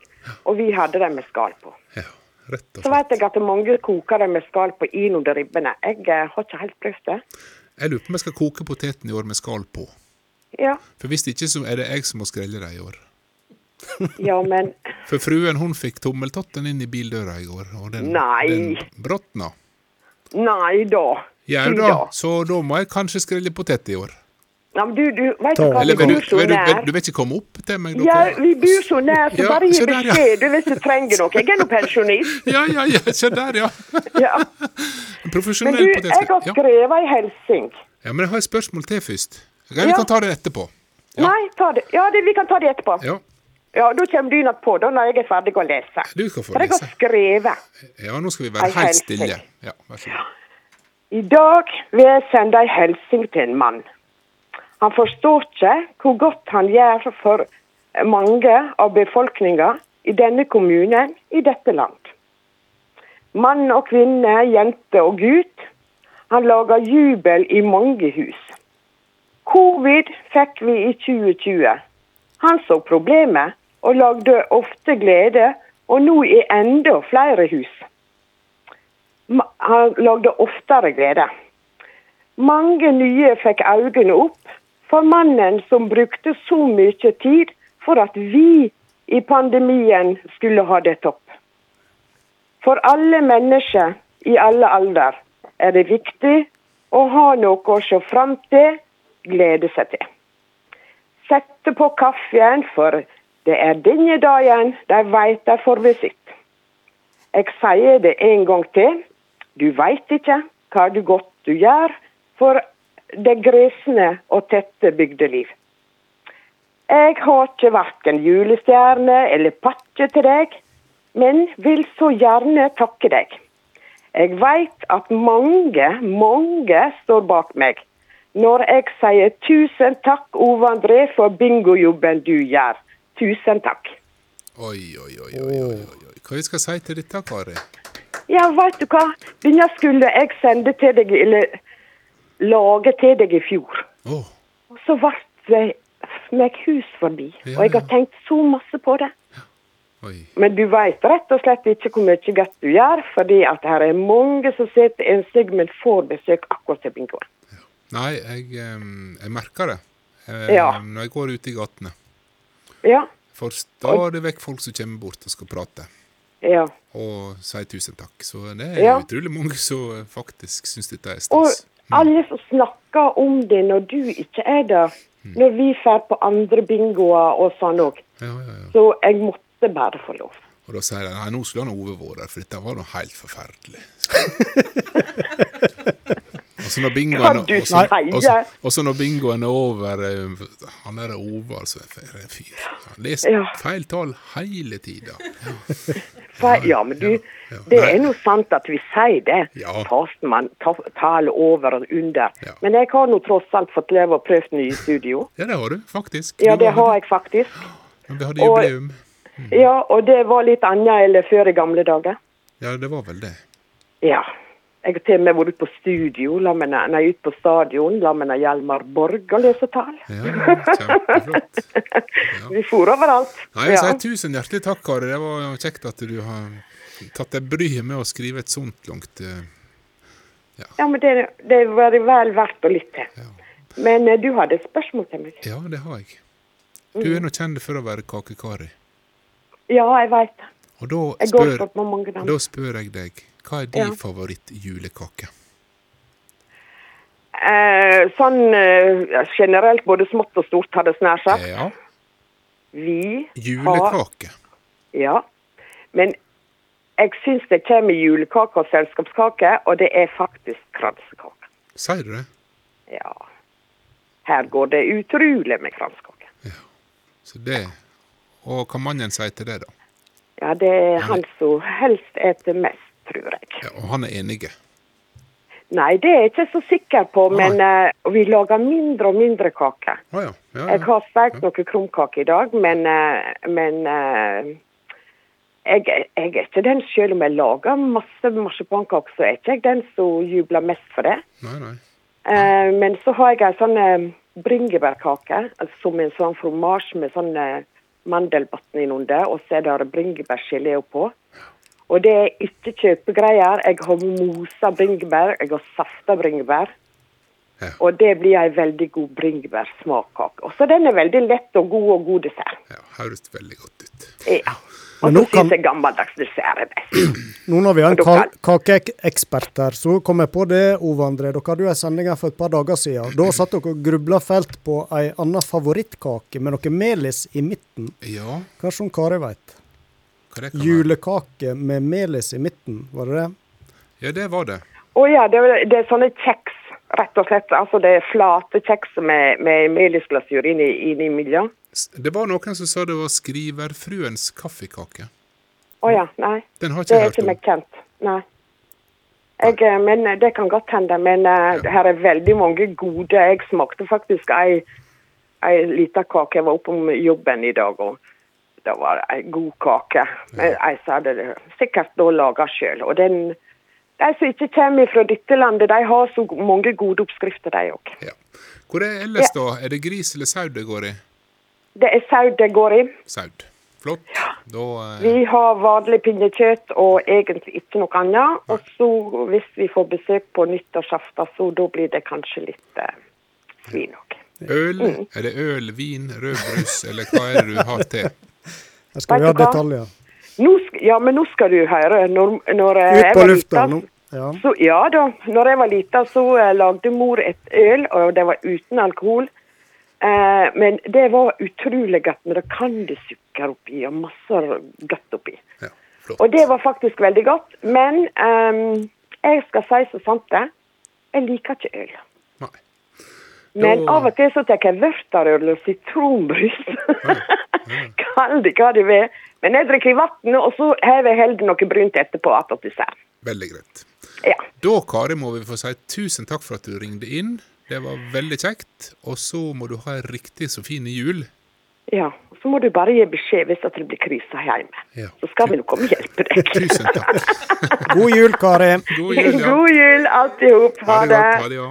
og vi hadde dem med skall på.
Ja, rett og
Så veit jeg at mange koker dem med skall på innunder ribbene. Jeg eh, har ikke helt prøvd det.
Jeg lurer på om jeg skal koke poteten i år med skall på.
Ja,
For hvis ikke, så er det jeg som må skrelle dem i år.
ja, men
For fruen hun fikk tommeltotten inn i bildøra i går, og den,
Nei.
den brotna.
Nei da. Jau
da, så da må jeg kanskje skrelle potet i år.
Ja, men du, du, vet du hva,
Eller
vi bor så
nær. du, du vil ikke komme opp til meg?
Ja, vi bor så nær, så
Ja,
bare gi beskjed du hvis du trenger noe. Jeg er nå pensjonist.
Ja, ja, ja, se der, ja.
Ja.
En
Men
profesjonell
du, jeg har
potetskreller. Ja.
skrevet i Helsing.
ja, men jeg har et spørsmål til først. Vi
Ja.
kan ta det etterpå. Ja.
Nei, ta det. Ja, det, vi kan ta det etterpå.
Ja,
Ja, Da kommer du nok på da når jeg er ferdig å lese.
du skal få
For jeg har skrevet.
Ja, nå skal vi være helt stille. Ja, vær så god.
I dag vil jeg sende ei hilsen til en mann. Han forstår ikke hvor godt han gjør for mange av befolkninga i denne kommunen, i dette land. Mann og kvinne, jente og gutt. Han lager jubel i mange hus. Covid fikk vi i 2020. Han så problemet og lagde ofte glede, og nå i enda flere hus. Han lagde oftere glede. Mange nye fikk øynene opp for mannen som brukte så mye tid for at vi i pandemien skulle ha det topp. For alle mennesker i alle alder er det viktig å ha noe å se fram til, glede seg til. Sette på kaffen, for det er denne dagen de veit får visitt. Jeg sier det en gang til. Du veit ikke hva du godt du gjør for det gresne og tette bygdeliv. Jeg har ikke verken julestjerne eller pakke til deg, men vil så gjerne takke deg. Jeg veit at mange, mange står bak meg når jeg sier tusen takk, Ove André, for bingojobben du gjør. Tusen takk.
Oi, oi, oi, oi, oi, oi. Hva vi skal si til dette, Kari?
Ja, veit du hva? Denne skulle jeg sende til deg, eller lage til deg i fjor.
Oh.
Og så ble det meg hus forbi,
Ja,
og jeg har
ja.
tenkt så masse på det.
oi.
Men du veit rett og slett ikke hvor mye godt du gjør, fordi at her er mange som sitter enslige, men får besøk akkurat til bingoen.
Nei, jeg, jeg merker det jeg,
Ja.
når jeg går ute i gatene.
Ja,
For stadig vekk folk som kommer bort og skal prate
ja.
og si tusen takk. Så det er
Ja.
utrolig mange som faktisk syns dette er
Og alle som snakker om det når du ikke er der, når vi drar på andre bingoer og sånn òg.
Ja, ja, ja.
Så jeg måtte bare få lov.
Og da sier de nei, nå skulle han Ove vært der, for dette var noe helt forferdelig. og så når bingoen også
si
og
det?
Og så når bingoen er over eh, Han er Ove, altså. en fyr. Han leser
Ja.
feil tall hele tida. Ja.
Ja, men du, det er nå sant at vi sier det.
Ja.
Fastmann, ta, over og under. Men jeg har nå tross alt fått leve og prøvd nye studio.
Ja, det har du, faktisk.
Ja, det har jeg faktisk.
Men Vi hadde jubileum.
Ja, og det var litt annet enn før i gamle dager.
Ja, det var vel det.
Ja. Jeg har til og med vært ute på studio, la meg, nei, ut på stadion, la med Hjalmar Borg og lese tall.
Ja, Kjempeflott.
Vi for overalt.
Nei, jeg
ja.
sier tusen hjertelig takk, Kari. Det var kjekt at du har tatt deg bryet med å skrive et sånt langt Ja,
ja, men det, det var vel verdt å lytte til. Men eh, du hadde et spørsmål til meg.
Ja, det har jeg. Du er nå kjent for å være Kake-Kari.
Ja, jeg veit det.
Og da spør, da spør jeg deg, hva er din
Ja.
favorittjulekake?
Eh, sånn eh, generelt, både smått og stort, hadde jeg nær sagt.
Ja,
Vi har
julekake.
Ja. Men jeg syns det kommer julekake og selskapskake, og det er faktisk kransekake.
Sier du det?
Ja. Her går det utrolig med kransekake. Ja.
Så det Og hva mannen sier til det, da?
Ja, det er han som helst eter mest, tror jeg.
Ja, og han er enige?
Nei, det er jeg ikke så sikker på,
Ah,
men uh, vi lager mindre og mindre kake.
Ah, ja. ja,
Jeg
ja.
har stekt noe krumkake i dag, men, uh, men uh, jeg, jeg er ikke den, selv om jeg lager masse marsipankaker, så er ikke jeg den som jubler mest for det.
Nei, nei.
Men så har jeg ei sånn bringebærkake, altså som en sånn fromasj med sånn mandelbunn innunder, og så er det bringebærgelé oppå. Og det er ikke kjøpegreier. Jeg har mosa bringebær, jeg har safta bringebær.
Ja.
Og det blir ei veldig god bringebærsmakkake. Og så den er veldig lett og god og god dessert.
Ja, Høres veldig godt ut.
Ja. Og så
kan-
syns jeg gammeldags dessert er best.
Nå når vi har en ka kakeekspert her, så kom jeg på det, Ove André. Dere hadde jo en sending her for et par dager siden. Da satt dere og grubla fælt på ei anna favorittkake med noe melis i midten.
Ja,
Kanskje hun Kari veit?
hva det kan være?
Julekake med melis i midten, var det det?
Ja, det var det.
Å ja, det, er- det er sånne kjeks, rett og slett. Altså det er flate kjeks med, med melisglasur inni, inni midja.
Det var noen som sa det var skriverfruens kaffekake.
Å ja, nei.
Den har
Det
ikke
er
jeg
ikke meg kjent. Nei. Jeg, eh, men eh, det kan godt hende. Men ja. her er veldig mange gode. Jeg smakte faktisk ei, ei lita kake. Jeg var oppe om jobben i dag, og det var ei god kake. Men Ei som hadde sikkert da laga sjøl. Og den de som ikke kommer fra dette landet, de har så mange gode oppskrifter, de òg.
Ja. Hvor er ellers, da? Er det gris eller sau det går i?
Det er sau det går i.
Saud. Flott. Da eh,
Vi har vanlig pinnekjøtt og egentlig ikke noe annet. Og så hvis vi får besøk på nyttårsaften, så da blir det kanskje litt eh, svin òg.
Øl?
Mm.
Er det øl, vin, rødbrus, eller hva er det du har til?
Her skal jo ha detaljer.
Nå, sk- ja, men nå skal du høre. Når, når eh,
Ut
jeg
på lufta nå. Ja.
Så, ja da. Når jeg var lita, så eh, lagde mor et øl, og det var uten alkohol. Eh, men det var utrolig godt med det candysukker oppi og masse godt oppi.
Ja.
Og det var faktisk veldig godt. Men ehm, jeg skal si så sant det, jeg liker ikke øl.
Nei.
Men av og til så tar jeg vørterøl og sitronbrus. Kall det hva du vil. Men jeg drikker vann, og så har jeg heller noe brunt etterpå.
Veldig greit.
Ja.
Da, Kari, må vi få si tusen takk for at du ringte inn. Det var veldig kjekt. Og så må du ha ei riktig så fin jul.
ja. Så må du bare gi beskjed hvis det blir krise hjemme.
Ja.
Så skal vi nå komme og hjelpe deg.
Tusen takk.
God jul, Kari.
God jul, ja.
God jul, alt i hop.
Ha
Ha
det. godt. Ha det, ja.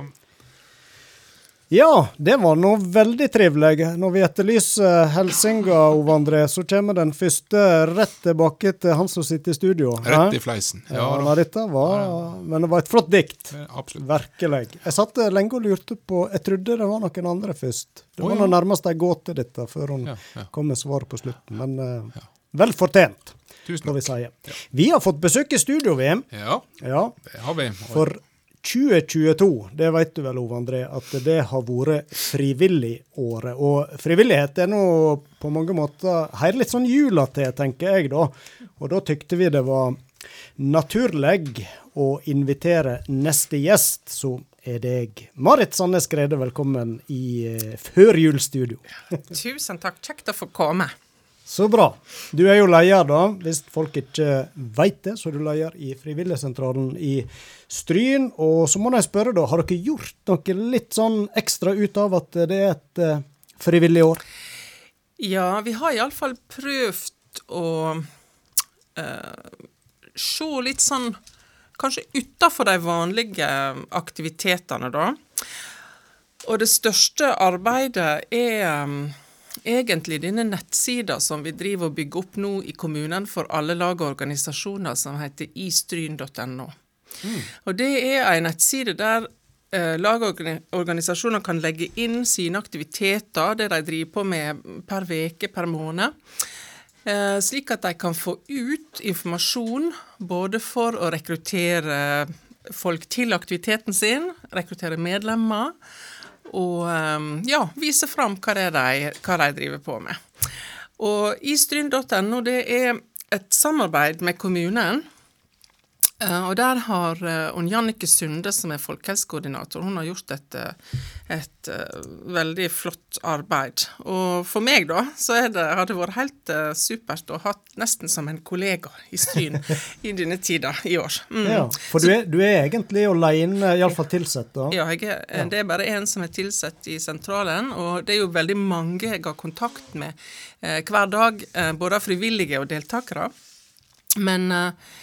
Ja, det var nå veldig trivelig. Når vi etterlyser helsinga, Ove André, så kommer den første rett tilbake til han som sitter i studio.
Rett i fleisen.
Ja,
Ja,
dette var Men det var et flott dikt.
Absolutt.
Virkelig. Jeg satt lenge og lurte på Jeg trodde det var noen andre først. Det var nå nærmest ei gåte, dette, før hun
Ja, ja.
kom med svaret på slutten. Men eh, vel fortjent,
Tusen
vi si. Vi har fått besøk i studio, VM.
Ja,
Ja.
det har vi.
For 2022, det vet du vel, Ove André, at det har vært frivilligåret. Og frivillighet er nå på mange måter her litt sånn jula til, tenker jeg da. Og da tykte vi det var naturlig å invitere neste gjest, som er deg. Marit Sandnes Grede, velkommen i eh, førjulsstudio.
Tusen takk. Kjekt å få komme.
Så bra. Du er jo leder, da. Hvis folk ikke veit det, så er du leder i Frivilligsentralen i Stryn. Og så må jeg spørre, da, har dere gjort noe litt sånn ekstra ut av at det er et eh, frivillig år?
Ja, vi har iallfall prøvd å eh, se litt sånn Kanskje utafor de vanlige aktivitetene, da. Og det største arbeidet er um, egentlig denne nettsida som vi driver og bygger opp nå i kommunen for alle lag og organisasjoner, som heter istryn.no. Og det er ei nettside der eh, lag og organisasjoner kan legge inn sine aktiviteter, det de driver på med per veke, per måned. Eh, slik at de kan få ut informasjon både for å rekruttere folk til aktiviteten sin, rekruttere medlemmer, og eh, ja, vise fram hva, det er de, hva de driver på med. Og istryn.no det er et samarbeid med kommunen. Eh, Og der har eh, hun Jannike Sunde, som er folkehelsekoordinator, hun har gjort et, eh, et eh, veldig flott arbeid. Og for meg, da, så det, har det vært helt eh, supert å ha nesten som en kollega i Stryn i denne tida i år. Mm.
Ja, For du er, du er egentlig alene, iallfall tilsatt, da?
Ja, er, eh, det er bare én som er tilsatt i sentralen, og det er jo veldig mange jeg har kontakt med eh, hver dag, eh, både frivillige og deltakere. Men, eh,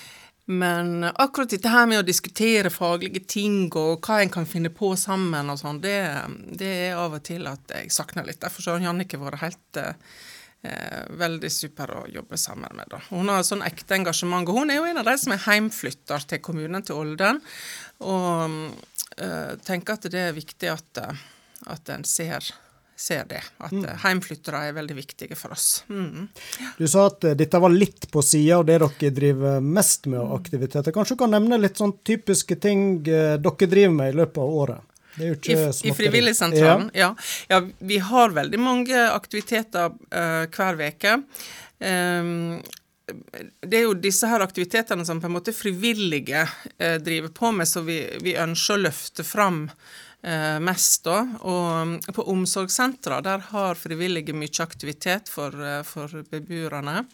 men akkurat dette her med å diskutere faglige ting og hva en kan finne på sammen og sånn, det, det er av og til at jeg savner litt. Derfor har Jannicke vært helt eh, veldig super å jobbe sammen med. Da. Hun har sånn ekte engasjement, og hun er jo en av de som er heimflytter til kommunen til Olden. Og eh, tenker at det er viktig at, at en ser, ser det. At mm. heimflyttere er veldig viktige for oss. Mm.
Du sa at eh, dette var litt på sida av det dere driver mest med av aktiviteter. Kanskje du kan nevne litt sånn typiske ting eh, dere driver med i løpet av året?
I, I. Frivilligsentralen, ja. ja. Vi har veldig mange aktiviteter uh, hver uke. det er jo disse her aktivitetene som på en måte frivillige uh, driver på med, så vi, vi ønsker å løfte fram eh, mest. da. Og på omsorgssentra der har frivillige mye aktivitet for, eh, for beboerne.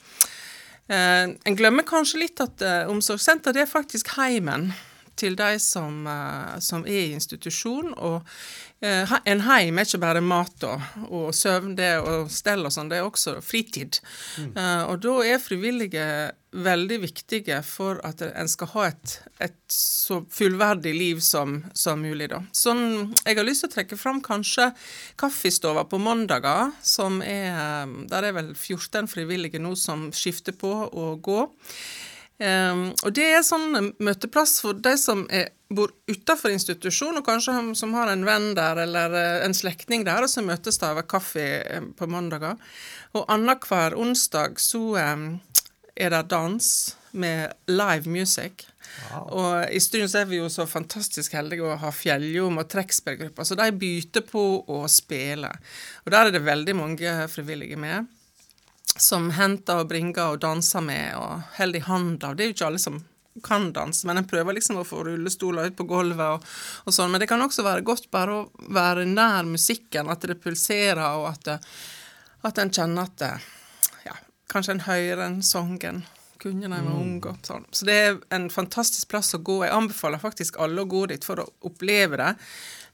Eh, en glemmer kanskje litt at eh, omsorgssenter det er faktisk heimen til de som, eh, som er i institusjon. Og eh, en heim er ikke bare mat og, og søvn det og stell og sånn, det er også fritid. Eh, og da er frivillige veldig viktige for at en skal ha et, et så fullverdig liv som, som mulig. Da. Sånn, jeg har lyst til å trekke fram kanskje kaffestova på mandager, som er Der er vel 14 frivillige nå som skifter på å gå. Um, og det er sånn møteplass for de som er, bor utenfor institusjon, og kanskje som har en venn der eller eh, en slektning der, og så møtes de over kaffe eh, på mandager. Og annenhver onsdag så um, er det dans med live music. Og i Stryn er vi jo så fantastisk heldige å ha Fjelljom og trekkspillgrupper, så de byter på å spille. Og der er det veldig mange frivillige med som henter og bringer og danser med og holder i hånda. Det er jo ikke alle som kan danse, men en prøver liksom å få rullestoler ut på gulvet og, og sånn. Men det kan også være godt bare å være nær musikken, at det pulserer, og at, at en kjenner at det, ja, kanskje en hører en sangen kunne da jeg var ung. og sånn. Så det er en fantastisk plass å gå. Jeg anbefaler faktisk alle å gå dit for å oppleve det.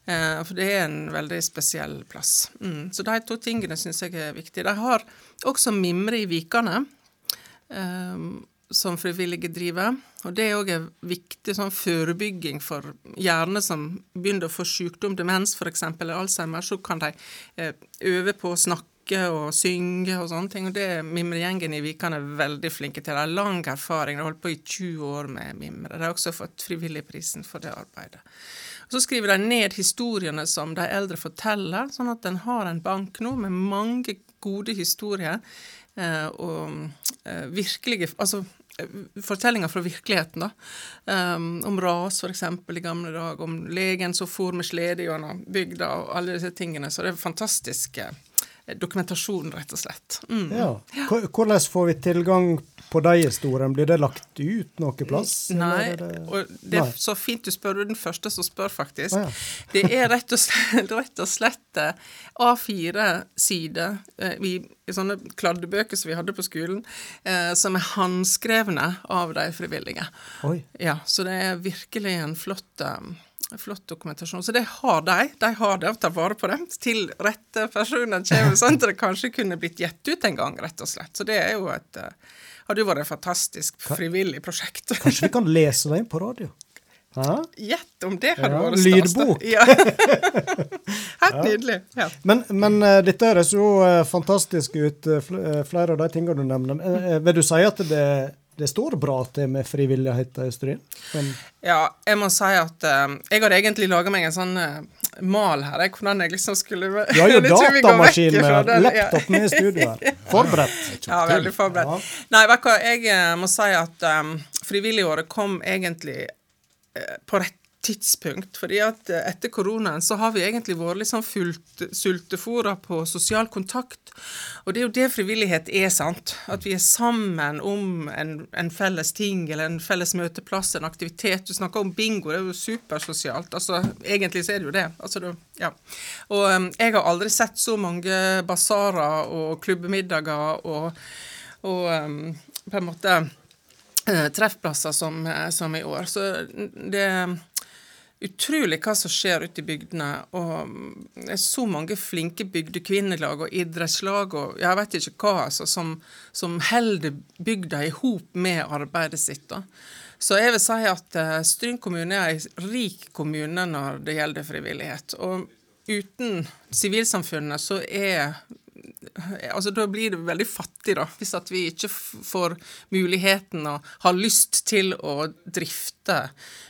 Eh, for det er en veldig spesiell plass. Mm. Så de to tingene syns jeg er viktige. De har også Mimre i Vikane, eh, som frivillige driver. Og det er òg en viktig sånn forebygging for hjerne som begynner å få sykdom, demens f.eks., eller Alzheimer, så kan de eh, øve på å snakke og synge og sånne ting. Og det er Mimregjengen i Vikane veldig flinke til. De har lang erfaring, de har holdt på i 20 år med mimre. De har også fått Frivilligprisen for det arbeidet. Så skriver de ned historiene som de eldre forteller, sånn at en har en bank nå med mange gode historier. Eh, og eh, virkelige Altså eh, fortellinger fra virkeligheten, da. Um, om ras, eksempel, i gamle dager. Om legen som for med slede gjennom bygda, og alle disse tingene. Så det er fantastisk dokumentasjon, rett og slett. Mm.
Ja. Hvordan får vi tilgang på de historiene? Blir det lagt ut noe plass?
Nei,
det-
og det er
Nei.
så fint du spør. Du er den første som spør, faktisk.
Ah, ja.
Det er rett og slett, rett og slett eh, A4-sider eh, i, i sånne kladdebøker som vi hadde på skolen, eh, som er håndskrevne av de frivillige.
Oi.
Ja, så det er virkelig en flott, um, flott dokumentasjon. Så det har de. De har det, og tar vare på det. Til rette personer kommer, sånn at det kanskje kunne blitt gitt ut en gang, rett og slett. Så det er jo et hadde jo vært et fantastisk frivillig prosjekt.
Kanskje vi kan lese det inn på radio?
Gjett om det hadde
Ja,
vært stas.
lydbok.
Ja. Helt nydelig. Ja.
Men, men uh, dette høres jo uh, fantastisk ut, uh, flere av de tingene du nevner. Vil du si at det, det står bra til med frivilligheten i Stryn?
Ja, jeg må si at jeg hadde egentlig laga meg en sånn mal her, jeg, hvordan jeg liksom skulle
Du har jo datamaskin med
laptopen
laptop med i studio her. Forberedt.
Ja, veldig forberedt. Nei, vet du hva, jeg eh, må si at um, frivilligåret kom egentlig uh, på rett tidspunkt. fordi at eh, etter koronaen så har vi egentlig vært litt sånn fullt sultefòra på sosial kontakt. Og det er jo det frivillighet er, sant. At vi er sammen om en, en felles ting eller en felles møteplass, en aktivitet. Du snakker om bingo, det er jo supersosialt. Altså, egentlig så er det jo det. Altså, det ja. Og um, jeg har aldri sett så mange basarer og klubbemiddager og, og um, på en måte eh, treffplasser som, eh, som i år. Så det utrolig hva som skjer ute i bygdene. Og mm, det er så mange flinke bygdekvinnelag og idrettslag og jeg vet ikke hva, altså, som, som holder bygda i hop med arbeidet sitt. da. Så jeg vil si at eh, Stryn kommune er en rik kommune når det gjelder frivillighet. Og uten sivilsamfunnet så er altså Da blir det veldig fattig, da, hvis at vi ikke får muligheten og har lyst til å drifte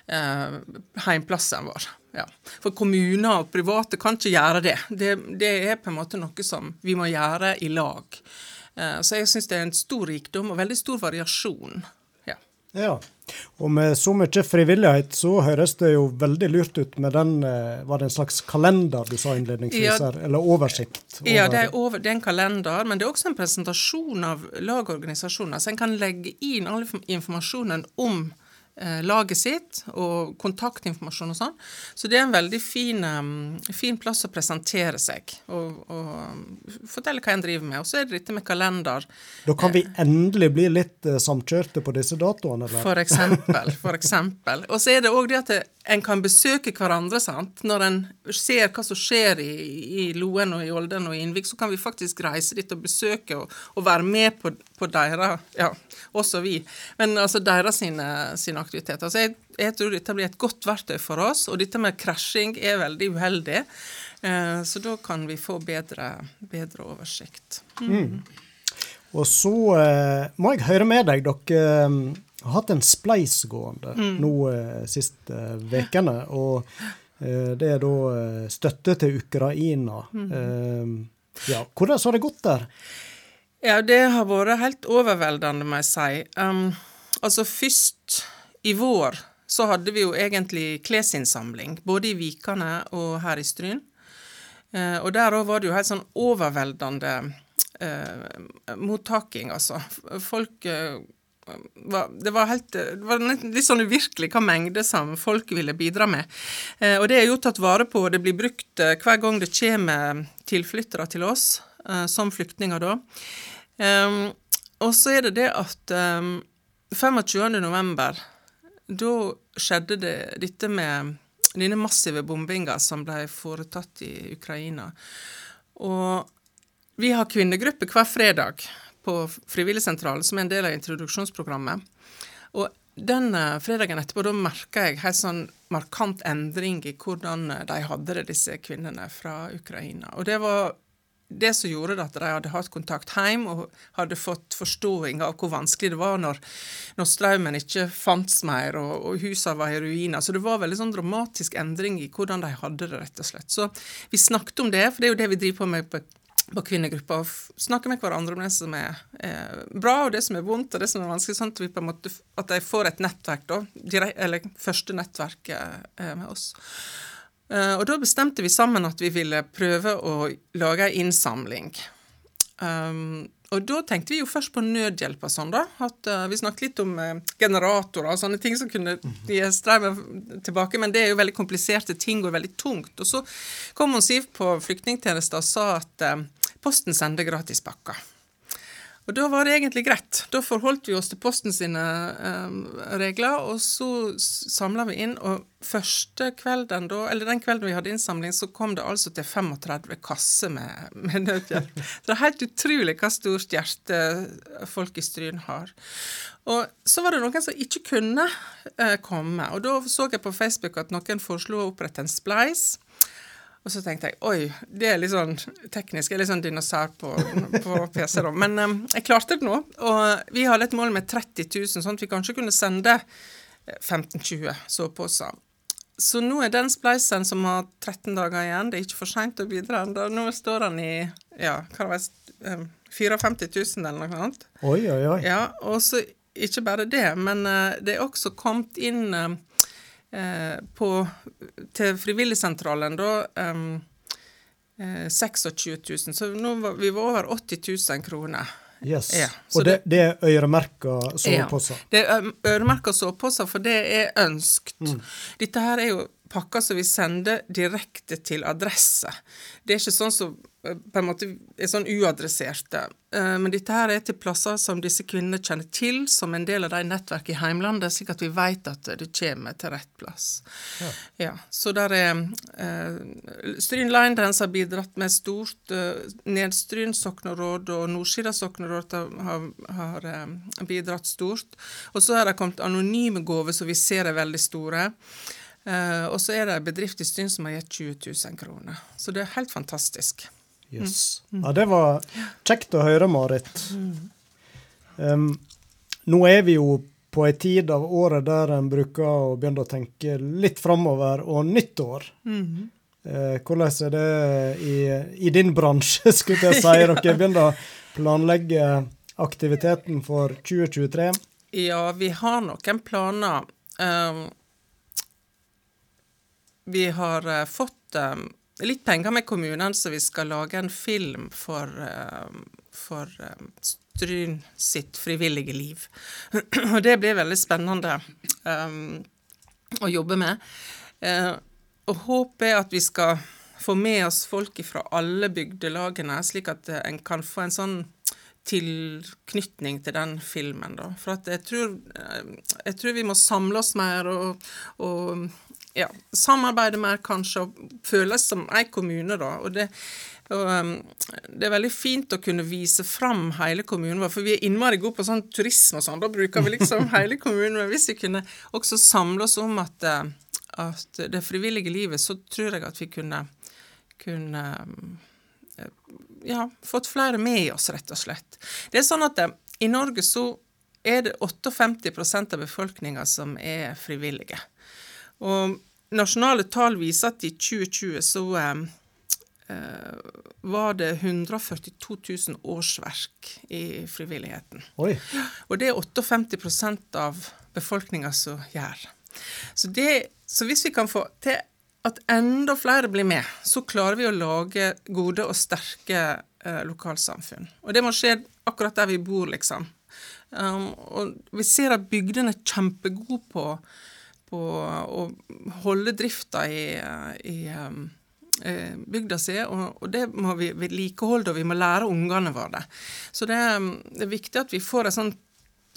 eh, heimplassen vår. Ja. For kommuner og private kan ikke gjøre det. det. Det er på en måte noe som vi må gjøre i lag. Eh, så jeg syns det er en stor rikdom og veldig stor variasjon. Ja.
Og med så mye frivillighet, så høres det jo veldig lurt ut med den eh, Var det en slags kalender du sa innledningsvis
Ja.
her? Eller oversikt?
Ja, det er, over, det er en kalender, men det er også en presentasjon av lag og organisasjoner. Så en kan legge inn all informasjonen om laget sitt, og kontaktinformasjon og sånn. Så det er en veldig fin, eh, fin plass å presentere seg og, og fortelle hva en driver med. Og så er det dette med kalender.
Da kan vi endelig bli litt eh, samkjørte på disse datoene, eller?
For eksempel. For eksempel. Og så er det òg det at det, en kan besøke hverandre. sant? Når en ser hva som skjer i, i Loen og i Olden og i Innvik, så kan vi faktisk reise dit og besøke og, og være med på, på deres Ja, også vi. Men altså deres sine, sine aktiviteter. Altså, jeg, jeg tror dette blir et godt verktøy for oss. Og dette med krasjing er veldig uheldig. Eh, så da kan vi få bedre, bedre oversikt.
Og så eh, må jeg høre med deg. Dere har hatt en spleis gående nå eh, siste ukene. og eh, det er da eh, støtte til Ukraina. Eh, ja, hvordan har det gått der?
Ja, det har vært helt overveldende, må jeg si. Um, altså først i vår så hadde vi jo egentlig klesinnsamling, både i Vikane og her i Stryn. Eh, og der òg var det jo helt sånn overveldende eh, mottaking, altså. Folk eh, var, det var helt det var litt sånn uvirkelig hva mengde som folk ville bidra med. Eh, og det er jo tatt vare på, det blir brukt eh, hver gang det kommer tilflyttere til oss, eh, som flyktninger da. Og så er det det at um, 25. november, da skjedde det dette med denne massive bombinga som ble foretatt i Ukraina. Og vi har kvinnegruppe hver fredag på Frivilligsentralen, som er en del av introduksjonsprogrammet. Og den eh, fredagen etterpå, da merka jeg helt sånn markant endring i hvordan eh, de hadde det, disse kvinnene fra Ukraina. Og det var det som gjorde det at de hadde hatt kontakt hjem og hadde fått forståing av hvor vanskelig det var når, når strømmen ikke fantes mer og, og husene var i ruiner. Så det var veldig sånn dramatisk endring i hvordan de hadde det, rett og slett. Så vi snakket om det, for det er jo det vi driver på med på, på kvinnegruppa. og Snakke med hverandre om det som er eh, bra, og det som er vondt, og det som er vanskelig. sånn At, vi på en måte, at de får et nettverk, da. direk- eller første nettverket eh, med oss. Eh, og da bestemte vi sammen at vi ville prøve å lage en innsamling. Um, og da tenkte vi jo først på nødhjelp og sånn, da. At, uh, vi snakket litt om uh, generatorer og sånne ting som kunne gi strømmen tilbake, men det er jo veldig kompliserte ting og veldig tungt. Og så kom hun Siv på flyktningtjenesten og sa at eh, Posten sender gratispakker. Og da var det egentlig greit. Da forholdt vi oss til Posten sine eh, regler, og så samla vi inn. Og første kvelden da, eller den kvelden vi hadde innsamling, så kom det altså til 35 kasser med, med nødhjelp. Det er helt utrolig hva stort hjerte folk i Stryn har. Og så var det noen som ikke kunne eh, komme. Og da så jeg på Facebook at noen foreslo å opprette en spleis. Og så tenkte jeg oi, det er litt sånn teknisk, jeg er litt sånn dinosaur på, på PC, da. Men um, jeg klarte det nå. Og vi hadde et mål med 30 000, sånn at vi kanskje kunne sende 15-20 soveposer. Så nå er den spleisen som har 13 dager igjen, det er ikke for seint å bidra ennå. Nå står den i ja, hva det var, um, 54 000 eller noe annet.
Oi, oi, oi.
Ja, og så ikke bare det, men uh, det er også kommet inn uh, på, til Frivilligsentralen da um, eh, 26 000. Så nå var vi var over 80 000 kroner.
Yes.
Ja,
og det, det er øremerka soveposer.
Ja, det er øremerka soveposer, for det er ønskt. Dette her er jo pakker som vi sender direkte til adresse. Det er ikke sånn som eh, på en måte er sånn uadresserte. Eh, Men dette her er til plasser som disse kvinnene kjenner til, som en del av de nettverkene i heimlandet, slik at vi vet at det kommer til rett plass. Ja. så der er eh, Stryn Line Dance har bidratt med stort. Eh, Nedstryn sokneråd og Nordsida sokneråd har, har eh, bidratt stort. Og så har det kommet anonyme gaver som vi ser er veldig store. Eh, og så er det en bedrift i Stryn som har gitt 20 000 kroner. Så det er helt fantastisk.
Yes. Ja, det var kjekt å høre, Marit. Um, nå er vi jo på ei tid av året der en bruker å begynne å tenke litt framover og nyttår. Eh, hvordan er det i, i din bransje, skulle jeg si? Dere begynner å planlegge aktiviteten for 2023.
Ja, vi har noen planer. Um, vi har eh, fått um, litt penger med kommunene, så vi skal lage en film for, um, for um, Stryn sitt frivillige liv. Og det blir veldig spennende um, å jobbe med. Uh, og håpet er at vi skal få med oss folk fra alle bygdelagene, slik at eh, en kan få en sånn tilknytning til den filmen. Da. For jeg tror, eh, jeg tror vi må samle oss mer og, og ja, samarbeide mer, kanskje, og føles som en kommune, da. Og det, og, um, det er veldig fint å kunne vise fram hele kommunen vår, for vi er innmari gode på sånn turisme og sånn. Da bruker vi liksom hele kommunen. Men hvis vi kunne også samle oss om at, eh, at det frivillige livet, så tror jeg at vi kunne, kunne um, ja, fått flere med oss, rett og slett. Det er sånn at eh, i Norge så er det 58% av befolkninga som er frivillige. Og nasjonale tall viser at i 2020 så eh, eh, var det 142 000 årsverk i frivilligheten.
Oi.
Og det er 58% av befolkninga som gjør. Så, det, så hvis vi kan få til at enda flere blir med, så klarer vi å lage gode og sterke eh, lokalsamfunn. Og det må skje akkurat der vi bor, liksom. Um, og vi ser at bygdene er kjempegode på, på å holde drifta i, i um, eh, bygda si, og, det må vi vedlikeholde, og vi må lære ungene våre det. Så det, det er viktig at vi får et sånt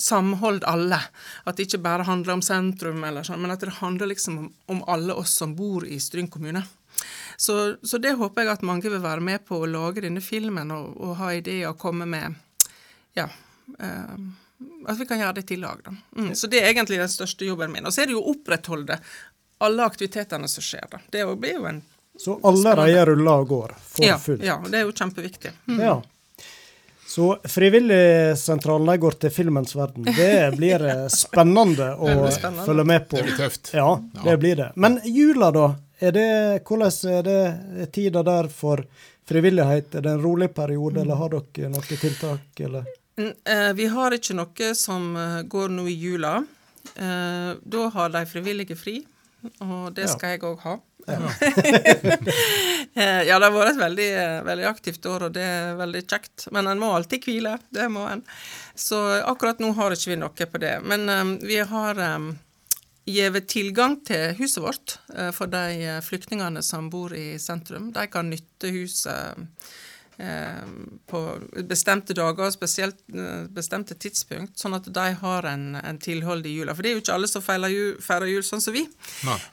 samhold alle. At det ikke bare handler om sentrum, eller sånn, men at det handler liksom om, om alle oss som bor i Stryn kommune. Så, så det håper jeg at mange vil være med på å lage denne filmen og, og ha ideer og komme med Ja. uh, at vi kan gjøre det til lag, da. Mm, så det er egentlig den største jobben min. Og så er det jo å opprettholde alle aktivitetene som skjer, da. Det blir jo en
Så allerede ruller og går for
ja,
fullt.
ja, det er jo kjempeviktig. Mm.
Ja. Så Frivilligsentralen går til filmens verden. Det blir eh, spennende å
blir spennende.
følge med på.
Det blir tøft.
Ja, det blir det. Men jula, da? Er det, hvordan er det tida der for frivillighet? Er det en rolig periode, eller har dere noen tiltak, eller?
Mm, eh, Vi har ikke noe som eh, går nå i jula. Eh, Da har de frivillige fri.
og det skal jeg òg ha. Eh, ja, det har vært et veldig, eh, veldig aktivt år, og det er veldig kjekt. Men en må alltid hvile. Det må en. Så akkurat nå har ikke vi noe på det. Men um, vi har um, gitt tilgang til huset vårt uh, for de eh, flyktningene som bor i sentrum. De kan nytte huset eh, på bestemte dager og spesielt eh, bestemte tidspunkt, sånn at de har en, en tilhold i jula. For det er jo ikke alle som feirer jul, feirer jul sånn som vi.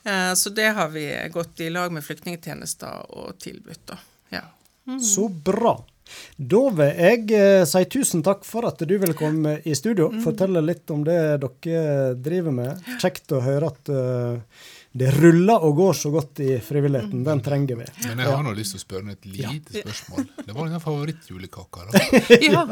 Eh, så det har vi gått i lag med flyktningtjenester og tilbudt. da. Ja.
Så bra. Da vil jeg eh, si tusen takk for at du ville komme i studio. Fortelle litt om det dere driver med. Kjekt å høre at eh, det ruller og går så godt i frivilligheten. Den trenger vi.
Men jeg har nå lyst til å spørre deg et lite spørsmål. Det var den favorittjulekaka. da.
ja.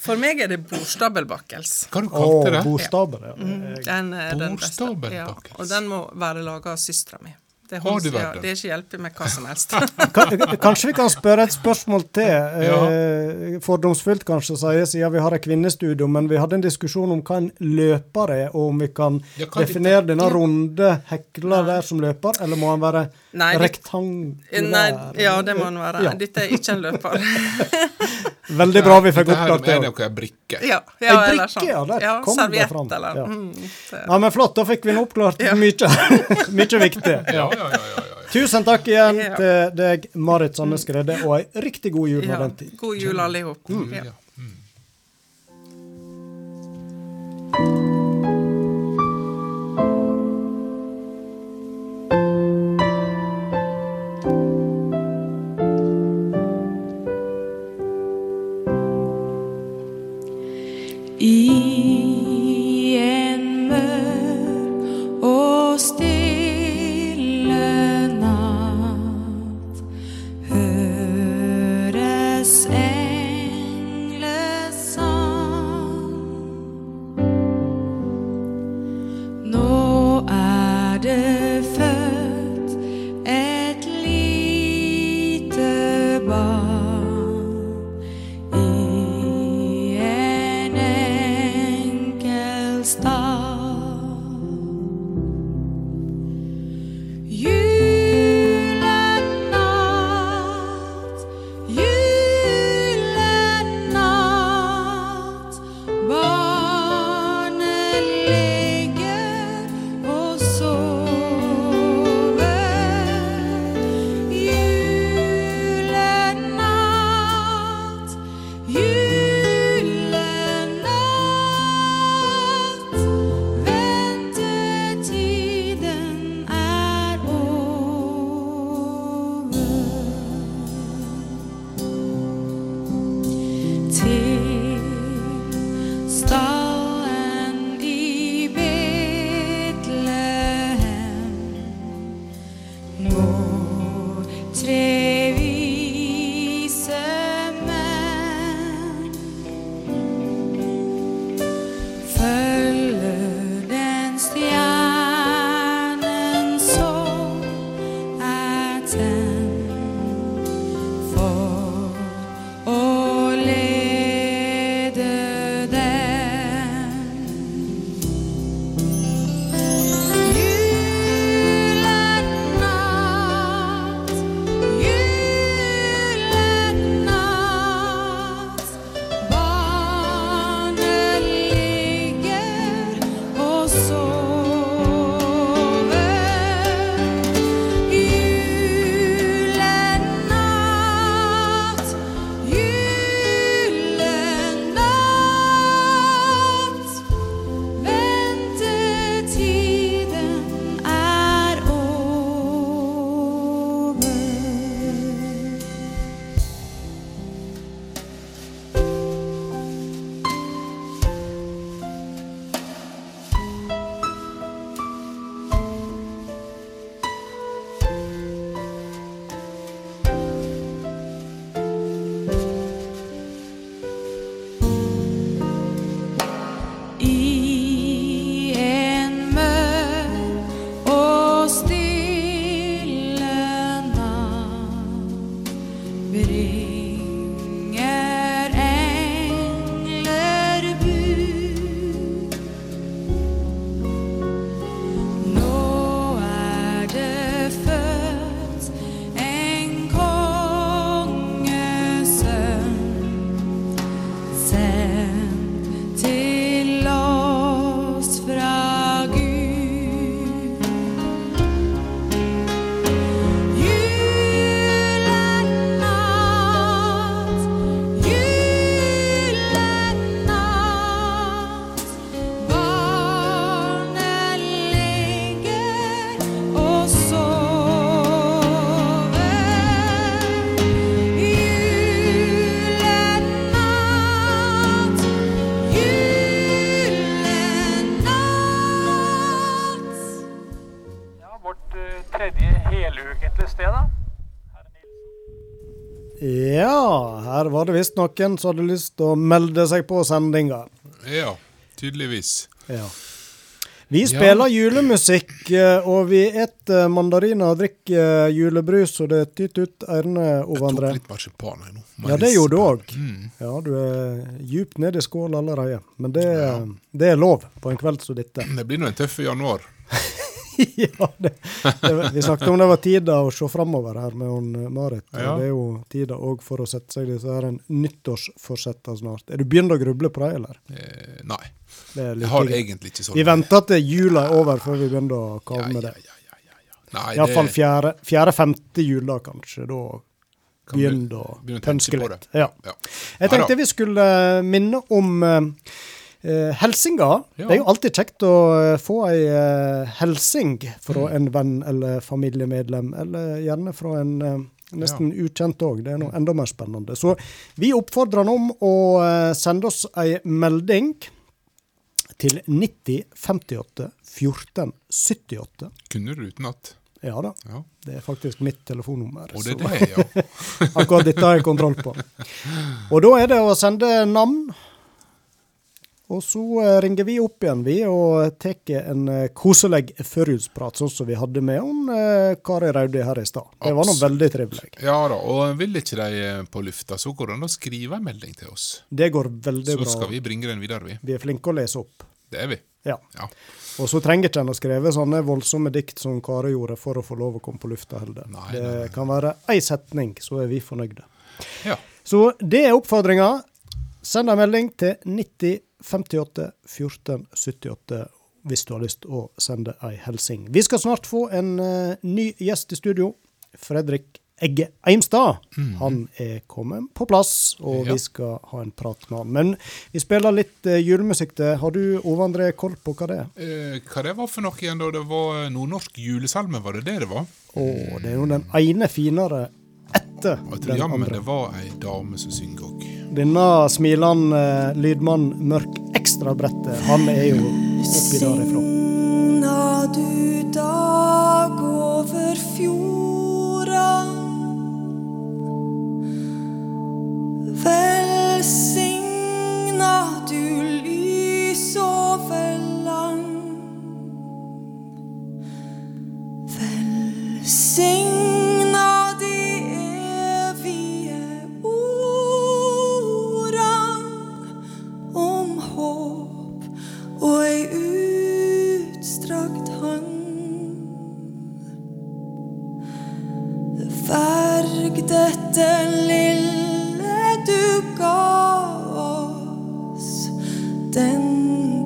For meg er det bordstabelbakkels.
Hva du kalte du det?
bordstaber, ja. Jeg-
Den er den beste.
Ja.
og den må være laga av søstera mi. Det, holder- ja, det er ikke hjelp med hva som helst.
Kanskje vi kan spørre et spørsmål til. Eh, fordomsfullt kanskje, sier siden vi har et kvinnestudio, men vi hadde en diskusjon om hva en løper er, og om vi kan
Ja,
definere denne runde hekla der som løper, eller må han være
Nei,
rektangulær?
Nei, ja, det må den være.
Ja.
Dette er ikke en løper.
Veldig bra vi fikk oppklart det.
er
også.
noe brikke.
ja,
Ei
ja, eller
brikke,
sånn.
ja, der
ja,
kom det
serviett,
fram.
eller
Ja.
mm,
Ja, men flott, da fikk vi nå oppklart
Ja.
mye, mye viktig.
Ja, ja, ja, ja, ja.
Tusen takk igjen
Ja.
til deg, Marit Sandnes Gredde, og ei riktig god jul
ja. God jul, alle i hop.
Var det visst noen som hadde lyst til å melde seg på sendinga.
Ja, tydeligvis.
Ja. Vi spiller julemusikk, eh, og vi et mandariner og drikker eh, julebrus, og det tyter ut ørene, andre
Jeg tok litt marsipan her nå.
Ja, det gjorde du òg.
Mm.
Ja, du er djupt nede i skål allerede. Men det, det er lov på en kveld som dette.
Det blir nå en tøff januar.
ja, det, det, vi snakket om det var tida å se framover her med hun eh, Marit.
Ja.
Det er jo tida òg for å sette seg disse her nyttårsforsetter snart. Er du begynt å gruble på det, eller?
Eh, nei. Jeg har
like-
egentlig ikke sånn
Vi venter til jula er over før vi begynner å kave med det.
Nei,
Iallfall
det-
fjerde, fjerde-femte jula, kanskje. Da
Kan
begynner å pønske litt. Ja.
Ja.
Jeg tenkte vi skulle eh, minne om eh, eh, helsinga.
Ja.
Det er jo alltid kjekt å eh, få ei eh, helsing fra
Mm.
en venn eller familiemedlem, eller gjerne fra en eh, nesten ukjent òg. Det er noe enda mer spennende. Så vi oppfordrer han om å eh, sende oss ei melding til 90 58 14 78.
Kunne du utenat?
Ja da.
Ja.
Det er faktisk mitt telefonnummer.
Og det er det, ja.
Akkurat dette har jeg kontroll på. Og da er det å sende navn. Og så eh, ringer vi opp igjen, vi, og tar en eh, koselig førjulsprat, sånn som vi hadde med hun, eh, Kari Raudi her i stad. Det var nå veldig trivelig.
Ja da, og vil ikke de på lufta, så går det an å skrive en melding til oss.
Det går veldig
Så
bra.
skal vi bringe den videre, vi.
Vi er flinke å lese opp.
Det er vi.
Ja.
Ja.
Og så trenger ikke en å skrive sånne voldsomme dikt som Kari gjorde for å få lov å komme på lufta heller.
Nei,
det
nei, nei.
kan være ei setning, så er vi fornøyde.
Ja.
Så det er oppfordringa. Send en melding til 90 58 14 78 hvis du har lyst å sende ei hilsing. Vi skal snart få en uh, ny gjest i studio. Fredrik Egge Eimstad. Han er kommet på plass, og.
Ja.
vi skal ha en prat med han. Men vi spiller litt uh, julemusikk til. Har du Ove André koll på hva det er?
Eh, hva det var for noe igjen da? Det var nordnorsk julesalme, var det det det var?
Å, det er jo den ene finere etter den andre.
Ja, men det var ei dame som synger òg.
Denne smilende eh, lydmann Mørk Ekstrabrettet, han er jo oppi derifra.
Signa du dag over fjorda Velsigna du lys over land Velsigna og ei utstrakt hånd. Verg dette lille du ga oss den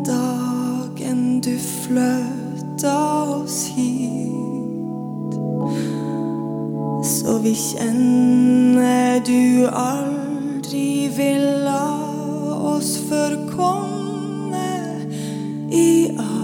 dagen du fløta oss hit. Så vi kjenner du aldri vil la oss forkomme i armod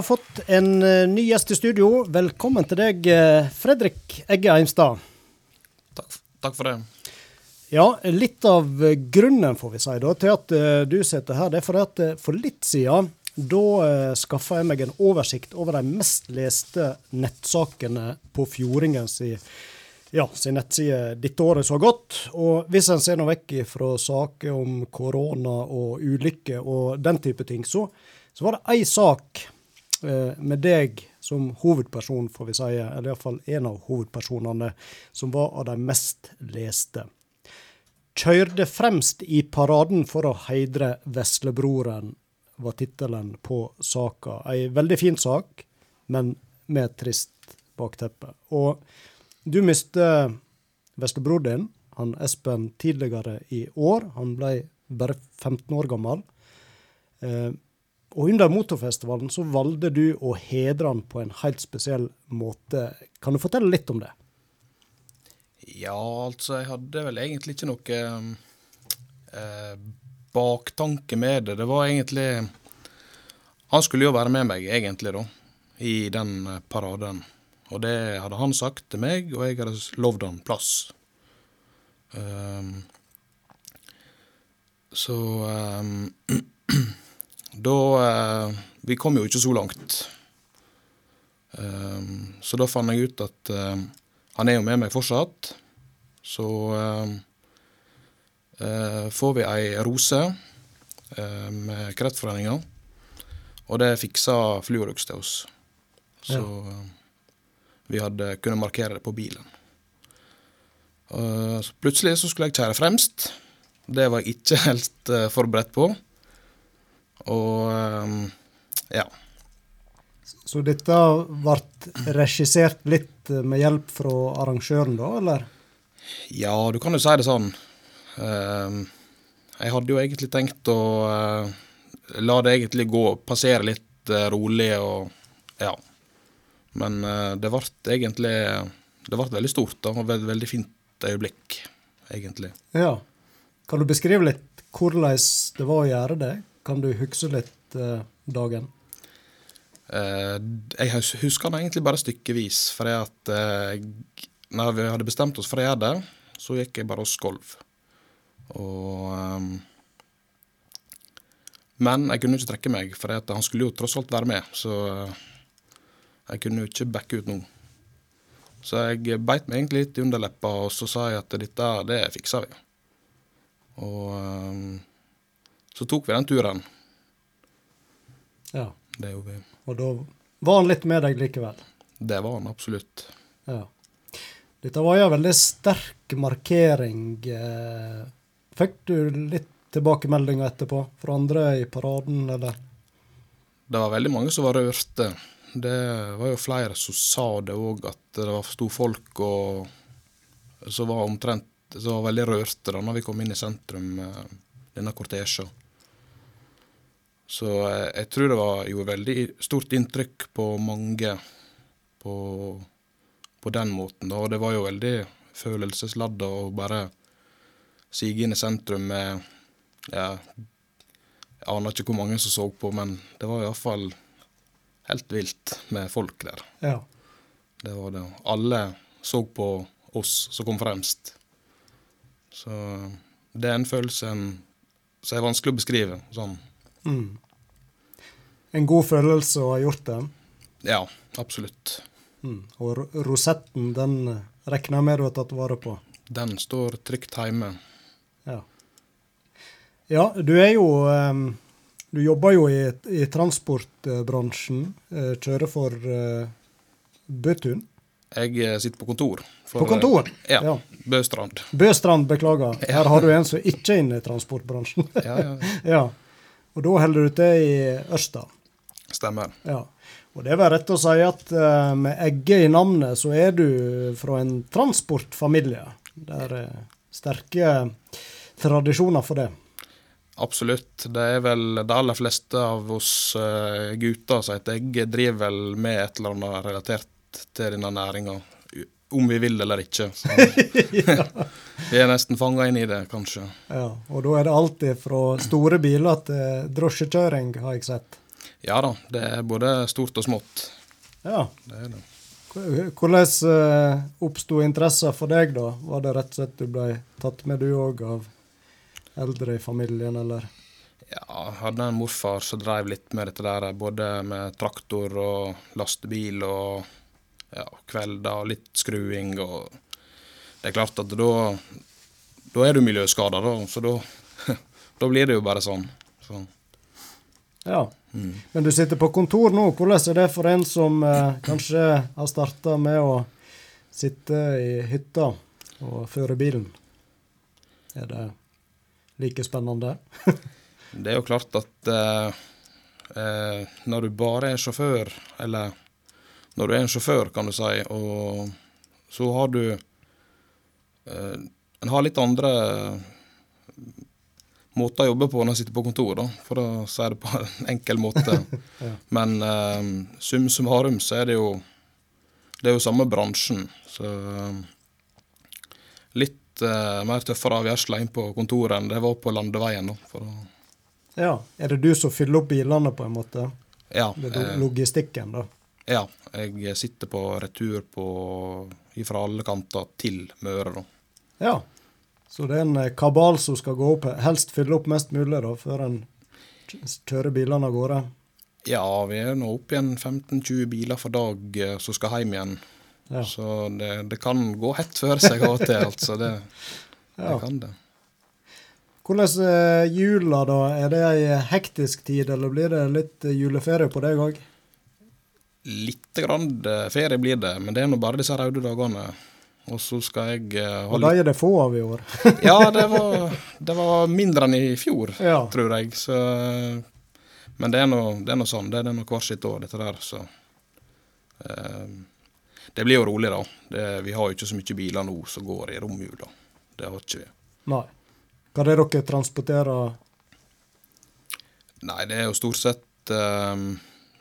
har fått en eh, ny gjest i studio. Velkommen til deg, eh, Fredrik Egge Eimstad.
Takk, takk for det.
Ja, litt av grunnen får vi si da, til at eh, du sitter her, det er fordi at for litt siden da skaffa jeg meg en oversikt over de mest leste nettsakene på Fjordingen si, ja, sin nettside dette året har gått. Og hvis en ser noe vekk fra saker om korona og ulykker og den type ting, så, så var det ei sak med deg som hovedperson, får vi si, eller iallfall en av hovedpersonene, som var av de mest leste. Kjørte fremst i paraden for å heidre veslebroren, var tittelen på saka. Ei veldig fin sak, men med et trist bakteppe. Og du mistet veslebroren din, han Espen, tidligere i år. Han ble bare 15 år gammel. Eh, og under motorfestivalen så valgte du å hedre han på en helt spesiell måte. Kan du fortelle litt om det?
Ja, altså, jeg hadde vel egentlig ikke noe eh, baktanke med det. Det var egentlig Han skulle jo være med meg, egentlig, da, i den eh, paraden. Og det hadde han sagt til meg, og jeg hadde lovd han plass. Um, så ehm, Da eh, Vi kom jo ikke så langt. Ehm, så da fant jeg ut at eh, han er jo med meg fortsatt. Så eh, eh, får vi ei rose eh, med Kreftforeninga, og det fiksa Fluorux til oss. Så ja. vi hadde kunnet markere det på bilen. Eh, så plutselig så skulle jeg kjøre fremst. Det var jeg ikke helt eh, forberedt på. Og eh, ja.
Så dette ble regissert litt med hjelp fra arrangøren, da, eller?
Ja, du kan jo si det sånn. Ehm, jeg hadde jo egentlig tenkt å eh, la det egentlig gå, passere litt eh, rolig og ja. Men eh, det ble egentlig Det ble veldig stort og et veldig fint øyeblikk, egentlig.
Ja. Kan du beskrive litt hvordan det var å gjøre det? Kan du huske litt eh, dagen?
Eh, jeg husker den egentlig bare stykkevis, for at eh, når vi hadde bestemt oss for å gjøre det, så gikk jeg bare og skolv. Og ehm, Men jeg kunne ikke trekke meg, for at han skulle jo tross alt være med, så eh, jeg kunne jo ikke backe ut nå. Så jeg beit meg egentlig litt i underleppa, og så sa jeg at dette, det fiksa vi. Og ehm, så tok vi den turen.
Ja.
Det gjorde vi.
Og da var han litt med deg likevel?
Det var han absolutt.
Ja. Dette var jo en veldig sterk markering. eh. Fikk du litt tilbakemeldinger etterpå fra andre i paraden, eller?
Det var veldig mange som var rørte. Det var jo flere som sa det òg, at det var sto folk og som var omtrent så var veldig rørte da når vi kom inn i sentrum med denne kortesjen. Så eh, jeg tror det var, gjorde veldig stort inntrykk på mange på, på den måten. da, Og det var jo veldig følelsesladd å bare sige inn i sentrum med ja, Jeg aner ikke hvor mange som så på, men det var iallfall helt vilt med folk der.
Ja.
Det var det. Alle så på oss som kom fremst. Så det er en følelse en, som er vanskelig å beskrive. Sånn.
Mm. En god følelse å ha gjort det.
Ja, absolutt.
Mm. Og rosetten, den eh, regner jeg med du har tatt vare på.
Den står trygt hjemme.
Ja. ja, du er jo eh, Du jobber jo i, i transportbransjen. eh, Kjører for eh, Bøtun.
Jeg eh, sitter på kontor. for,
På kontor?
eh, Ja.
Ja.
Bøstrand.
Bøstrand, beklager. Her har du en som ikke er inne i transportbransjen.
Ja, ja.
ja. Og da holder du til i Ørsta.
Stemmer.
Ja. Og det er vel rett å si at eh, med Egge i navnet, så er du fra en transportfamilie. Det er sterke tradisjoner for det.
Absolutt. Det er vel de aller fleste av oss uh, gutter som heter Egge, driver vel med et eller annet relatert til denne næringa. Om vi vil eller ikke. Så. vi er nesten fanga inn i det, kanskje.
Ja, og da er det alltid fra store biler til drosjekjøring, har jeg sett.
Ja da, det er både stort og smått.
Ja.
Det er det.
Hvordan uh, oppsto interessen for deg, da? Var det rett og slett du ble tatt med, du òg, av eldre i familien, eller?
Ja, jeg hadde en morfar som drev litt med dette der, både med traktor og lastebil og ja, kvelder litt skruing og Det er klart at da Da er du miljøskada, da, så da Da blir det jo bare sånn. Så,
Ja. Men du sitter på kontor nå. Hvordan er det for en som eh, kanskje har starta med å sitte i hytta og føre bilen? Er det like spennende?
det er jo klart at eh, eh, når du bare er sjåfør, eller når du er en sjåfør, kan du si, og så har du eh, En har litt andre måter å jobbe på når en sitter på kontor, da, for å si det på en enkel måte.
Ja.
Men eh, sum summarum så er det jo Det er jo samme bransjen, så eh, Litt eh, mer tøffere avgjørsler inn på kontoret enn det var på landeveien. da,
Ja. Er det du som fyller opp bilene, på en måte?
Ja,
Det
eh,
logistikken, da.
Ja, jeg sitter på retur på fra alle kanter til Møre, da.
Ja. Så det er en eh, kabal som skal gå opp, helst fylle opp mest mulig da, før en kjører bilene av gårde.
Ja, vi er nå oppe igjen 15-20 biler for dag eh, som skal hjem igjen.
Ja.
Så det, det kan gå hett før seg av og til, altså. Det,
Ja.
det kan det.
Hvordan er jula, da? Er det ei hektisk tid, eller blir det litt eh, juleferie på deg òg?
Litt grann ferie blir det, men det er nå bare disse røde dagene. Og så skal jeg eh,
Og de er det få av i år.
Ja, det var, det var mindre enn i fjor,
Ja.
tror jeg. Så, men det er nå sånn. Det er nå hvert sitt år, dette der. Så uh, Det blir jo rolig, da. Det, vi har jo ikke så mye biler nå som går i romjula. Det har ikke vi.
Nei. Hva er det dere transporterer?
Nei, det er jo stort sett eh,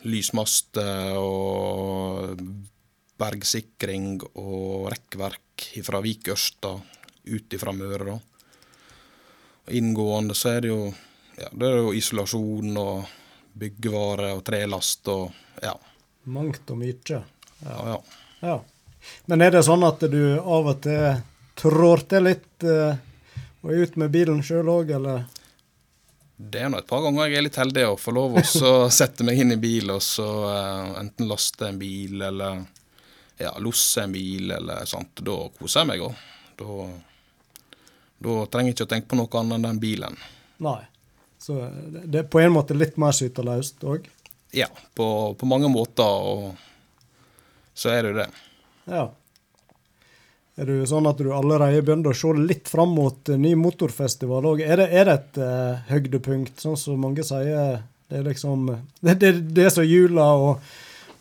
lysmaster og bergsikring og rekkverk fra Vik Ørsta ut ifra Møre, da. Og Inngående så er det jo ja, det er jo isolasjon og byggevare og trelast og ja.
Mangt og mye.
ja, ja.
Ja. Men er det sånn at du av og til trår til litt eh, og er ute med bilen sjøl òg, eller?
Det er nå et par ganger jeg er litt heldig å få lov å sette meg inn i bil og så uh, enten laste en bil eller ja, losse en bil eller sånt. Da koser jeg meg òg. Da, da trenger jeg ikke å tenke på noe annet enn den bilen.
Nei. Så det er på en måte litt mer skyteløst òg?
Ja, på, på mange måter, og så er det jo det.
Ja. Er du sånn at du allerede begynner å se litt fram mot eh, ny motorfestival òg? Er, er det et uh, høydepunkt, sånn som mange sier? Det er liksom Det, det, det er så jula og,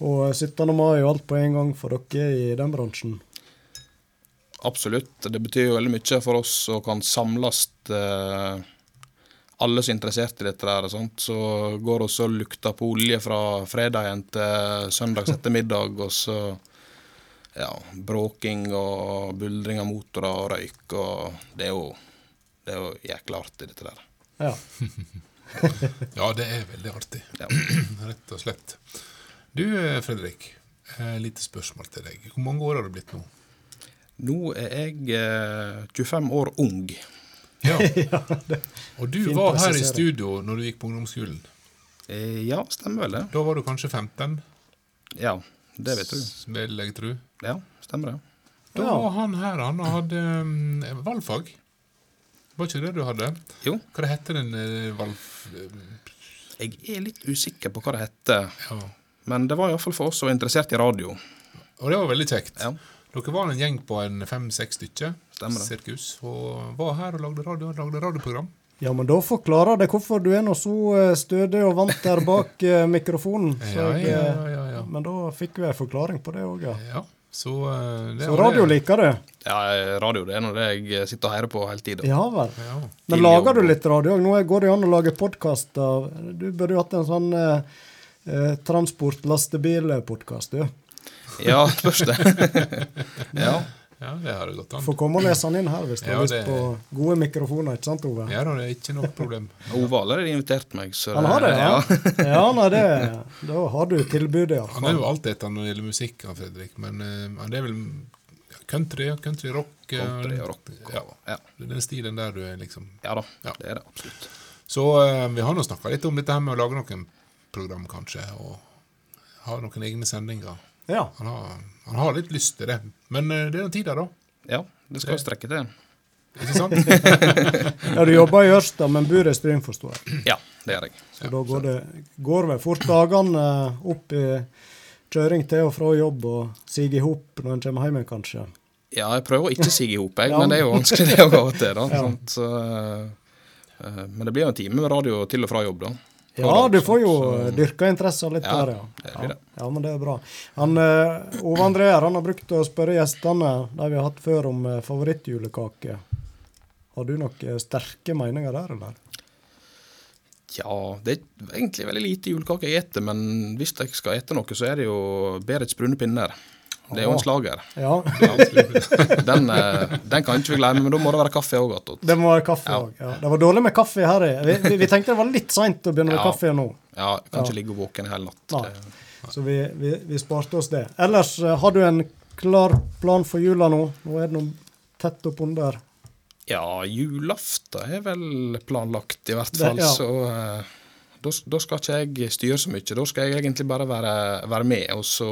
og 17. mai og alt på en gang for dere i den bransjen.
Absolutt. Det betyr jo veldig mye for oss å kan samles eh, alle som er interessert i dette. der, sånt. Så går vi og lukter på olje fra fredagen til søndags ettermiddag, og så ja, bråking og buldring av motorer og røyk. og Det er jo, det er jo jækla artig, dette der.
Ja.
Ja, det er veldig artig.
Ja.
Rett og slett. Du, eh, Fredrik. et Lite spørsmål til deg. Hvor mange år har du blitt nå?
Nå er jeg eh, 25 år ung.
Ja. Og du var her i studio når du gikk på ungdomsskolen.
Eh, ja, stemmer vel det.
Da var du kanskje 15?
Ja, Det vet du.
vil jeg tro.
Ja, stemmer det.
Da
Ja.
var han her, han hadde um, valgfag. Var ikke det du hadde?
Jo.
Hva det heter den uh, valg...
Jeg er litt usikker på hva det heter,
Ja.
men det var iallfall for oss som var interessert i radio.
Og det var veldig kjekt.
Ja.
Dere var en gjeng på en fem-seks stykker.
Stemmer det.
Sirkus. Og var her og lagde radio, lagde radioprogram.
Ja, men da forklarer det hvorfor du er nå så eh, stødig og vant der bak eh, mikrofonen. Så
Ja, ja, ja, ja, ja.
Men da fikk vi en forklaring på det òg, ja.
Ja, så, det
Så radio
det.
liker du?
Ja, radio det er nå det jeg sitter og hører på hele tida.
Ja vel.
Ja.
Men lager du litt radio òg? Nå går det jo an å lage podkast av Du burde jo hatt en sånn eh, eh, transport-lastebil-podkast, du.
Ja, spørs det. ja.
Ja, det har det gått an.
Får komme og lese den inn her hvis du
Ja,
har lyst
det-
på gode mikrofoner, ikke sant, Ove?
Ja da, det er ikke noe problem.
Ove har allerede invitert meg. Så
Han har det, ja? Ja, nei, det Da har du tilbudet,
Han er
iallfall.
jo altetende når det gjelder musikk, han Fredrik, men uh, det er vel country, country rock. eh,
Country og rock.
Ja.
Ja.
Det den stilen der du er, liksom.
ja da,
Ja.
det er det absolutt.
Så uh, vi har nå snakka litt om dette her med å lage noen program, kanskje, og ha noen egne sendinger.
Ja.
Han har, han har litt lyst til det, men eh, det er den tida, da.
Ja, det skal jo strekke til.
Ikke sant?
ja, du jobber i Ørsta, men bor i Stryn, forstår jeg.
Ja, det gjør jeg.
Så da går det går vel fort dagene opp i kjøring til og fra jobb og sige i hop når en kommer hjem igjen, kanskje.
Ja, jeg prøver å ikke sige i hop, jeg,
Ja.
men det er jo vanskelig det å gå til. da.
Ja.
sant? Så, eh, men det blir jo en time med radio til og fra jobb, da.
Ja, du får jo dyrka interesser litt
Ja,
der, ja. Ja, ja, men det er bra. Han, eh, Ove André han har brukt å spørre gjestene de vi har hatt før, om eh, favorittjulekake. Har du noen sterke meninger der, eller?
Ja, det er egentlig veldig lite julekake jeg eter, men hvis jeg skal ete noe, så er det jo Berits brune pinner. Det er jo en slager.
Ja,
Den, eh, den kan ikke vi glemme, men da må det være kaffe òg
det må være kaffe
Ja.
òg. Ja. Det var dårlig med kaffe her. i. Vi, vi, vi tenkte det var litt seint å begynne med kaffe nå.
Ja, kan
Ja.
ikke ligge våken i hele natt.
Så vi, vi, vi sparte oss det. Ellers, eh, har du en klar plan for jula nå? Nå er det noe tett oppunder.
Ja, julaften er vel planlagt, i hvert
Det-
fall.
ja.
Så eh, da, da skal ikke jeg styre så mye. Da skal jeg egentlig bare være, være med, og så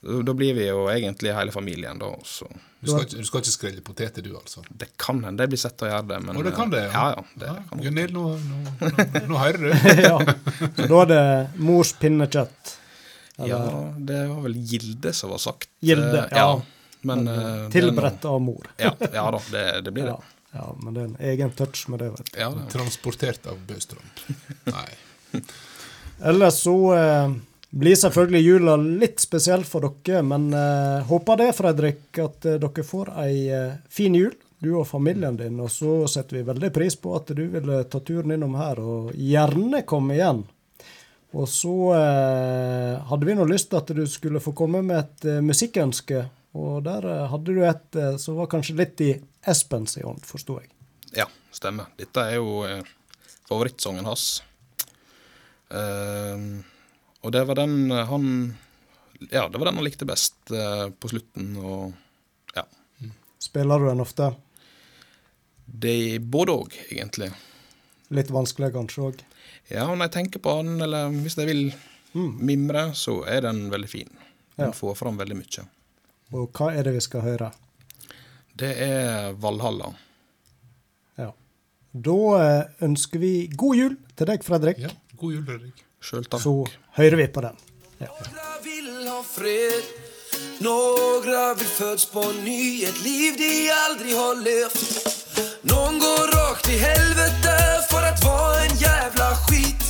da, blir vi jo egentlig hele familien, da. Og så
Du skal, ikke- du skal ikke skrelle poteter, du, altså?
Det kan hende jeg blir sett til å gjøre det, men
Å, det kan det,
eh,
ja.
Ja, ja, det
Ja,
kan
Gunnil, nå, nå, nå, nå hører du.
ja. Så da er det mors pinnekjøtt.
Ja, det var vel Gilde som var sagt.
Gilde,
ja.
ja.
Men, eh, det er noe-
Tilberedt av mor.
Ja, ja da, det, det blir det.
Ja, ja, men det er en egen touch med det. vet du.
Ja, det.
Transportert av Bøstrand. Nei.
Ellers så eh, blir selvfølgelig jula litt spesiell for dere, men eh, håper det, Fredrik, at eh, dere får ei eh, fin jul, du og familien din. Og så setter vi veldig pris på at du ville ta turen innom her, og gjerne komme igjen. Og så eh, hadde vi nå lyst til at du skulle få komme med et eh, musikkønske. Og der eh, hadde du et som var kanskje litt i Espens i ånd, forsto jeg.
Ja, stemmer. Dette er jo favorittsongen hans. Eh, og det var den eh, han Ja, det var den han likte best eh, på slutten, og ja.
Spiller du den ofte?
Det er både òg, egentlig.
Litt vanskelig kanskje òg?
Ja, når jeg tenker på den, eller hvis jeg vil mimre, så er den veldig fin. Den
Ja.
får fram veldig mye.
Og hva er det vi skal høre?
Det er Valhalla.
Ja. Da eh, ønsker vi god jul til deg, Fredrik.
Ja, god jul, Fredrik.
Sjøl takk.
Så hører vi på den.
Några vill ha fred Några vill föds på ny. Ett liv de aldrig har levt. Någon går rakt i helvete För att vara en jävla skit.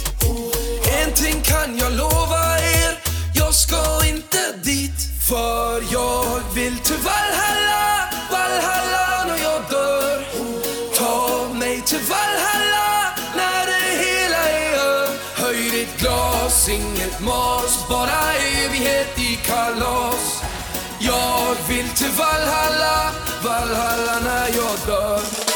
En ting kan jag lova er Jag ska inte dit. För jag vill till Valhalla Valhalla mas Bara evighet i kalas Jag vill till Valhalla. Valhalla när jag dör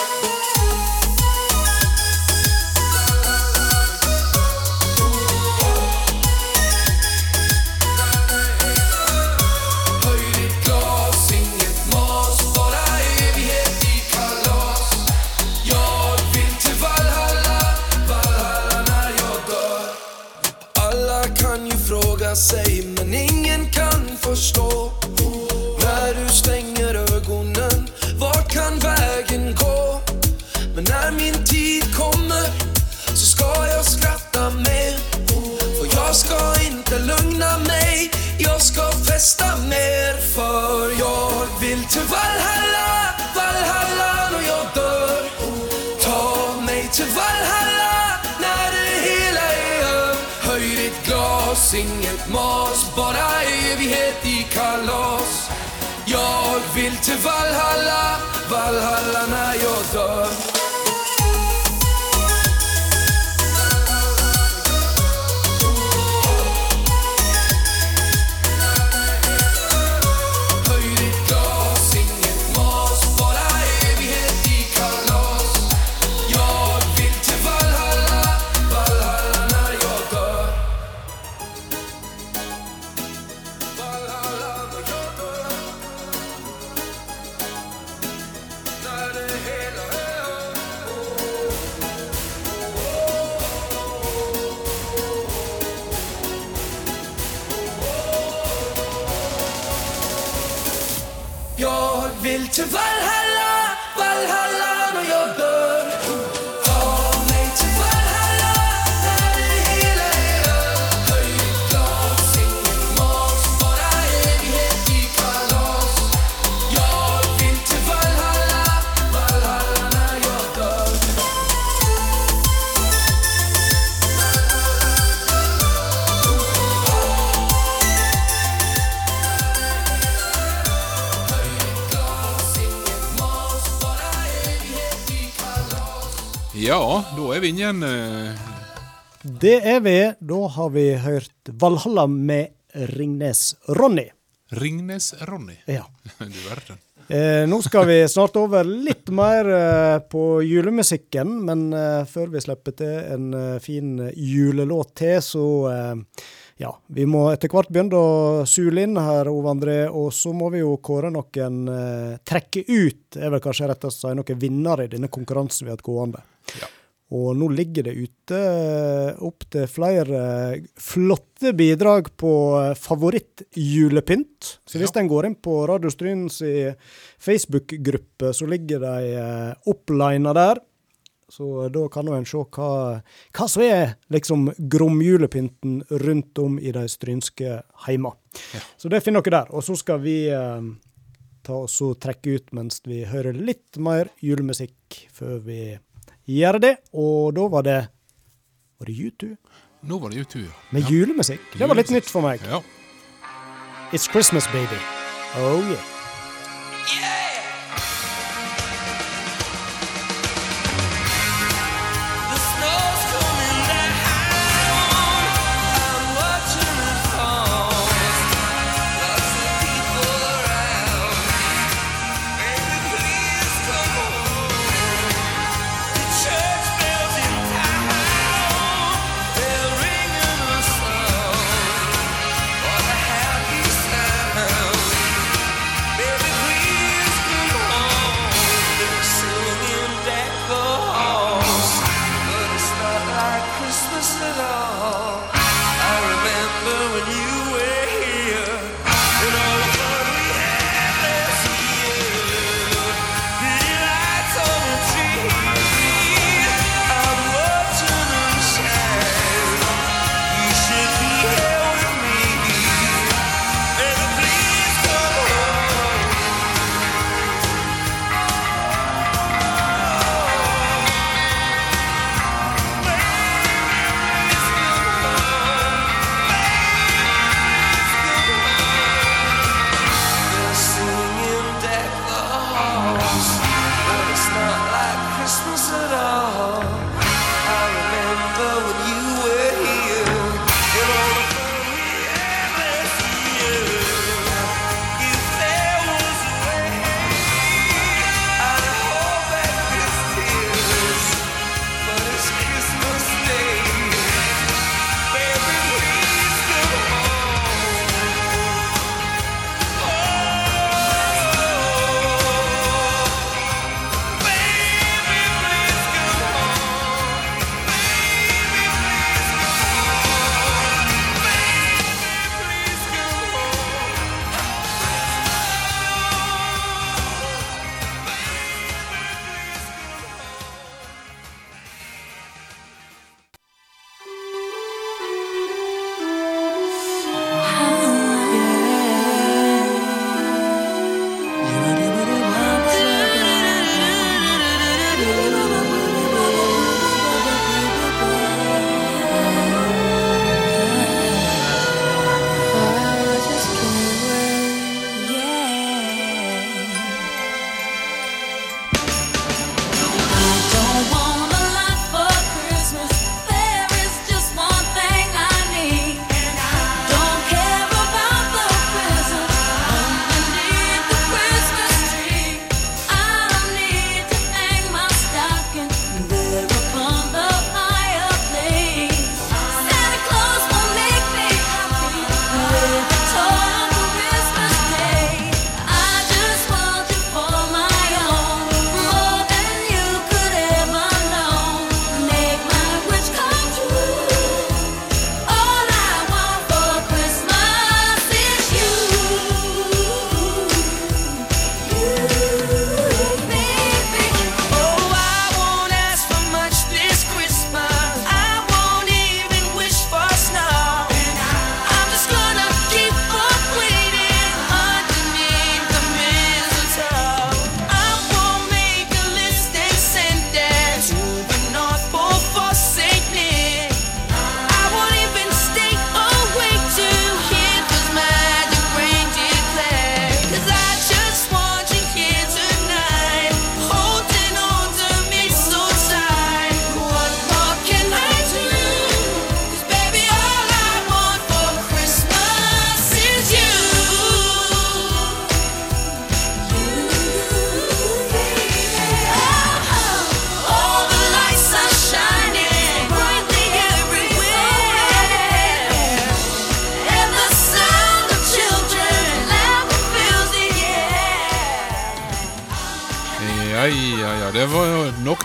forstå. När du stänger ögonen, vart kan vägen gå? Men när min tid kommer så ska jag skratta mer. För jag ska inte lugna mig, jag ska festa mer. För jag vill till Valhalla inget mas, bara evighet i kalas. Jag vill till Valhalla, Valhalla när jag dör. Jag vill till Valhalla, Valhalla
Ja, da er vi inne igjen. eh,
Det er vi. Da har vi hørt Valhalla med Ringnes-Ronny.
Ringnes-Ronny.
Ja.
Du verden.
Eh, nå skal vi snart over litt mer eh, på julemusikken, men eh, før vi slipper til en eh, fin julelåt til, så eh, ja, vi må etter hvert begynne å sule inn her, Ove André, og så må vi jo kåre noen trekke ut, er vel kanskje rett å si, noen vinnere i denne konkurransen vi har hatt gående.
Ja.
Og nå ligger det ute eh, opp til flere flotte bidrag på eh, favorittjulepynt. Så hvis
Ja.
en går inn på Radio Stryns Facebook-gruppe, så ligger de eh, opplina der. Så da kan en se hva, hva som er liksom gromjulepynten rundt om i de strynske heima. Så det finner dere der. Og så skal vi eh, ta oss og trekke ut mens vi hører litt mer julemusikk før vi gjør det. Og da var det Var det U2?
Nå var det YouTube, ja
Med julemusikk. Det var litt nytt for meg.
Ja.
It's Christmas, baby. Oh yeah.
The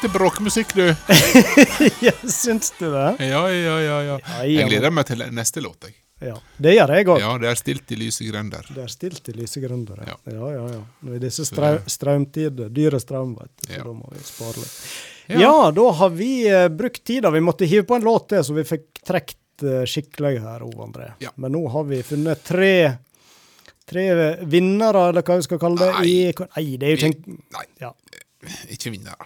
til bråkmusikk, du.
ja, syns du det?
Ja, ja, ja. ja. Jeg gleder meg til neste låt, jeg.
Ja, Det gjør jeg òg.
Ja, det er stilt i lyse grender.
Det er stilt i lyse grender, Ja.
Ja.
ja, ja. Nå i disse strø strømtider, dyre strøm, vet du, så
Ja.
da må vi spare litt.
Ja.
Ja. da har vi uh, brukt tida. Vi måtte hive på en låt til, så vi fikk trukket uh, skikkelig her, Ove André.
Ja.
Men nå har vi funnet tre Tre vinnere, eller hva vi skal kalle det.
Nei.
I, nei, det er jo ikke
Nei,
ja.
ikke vinnere.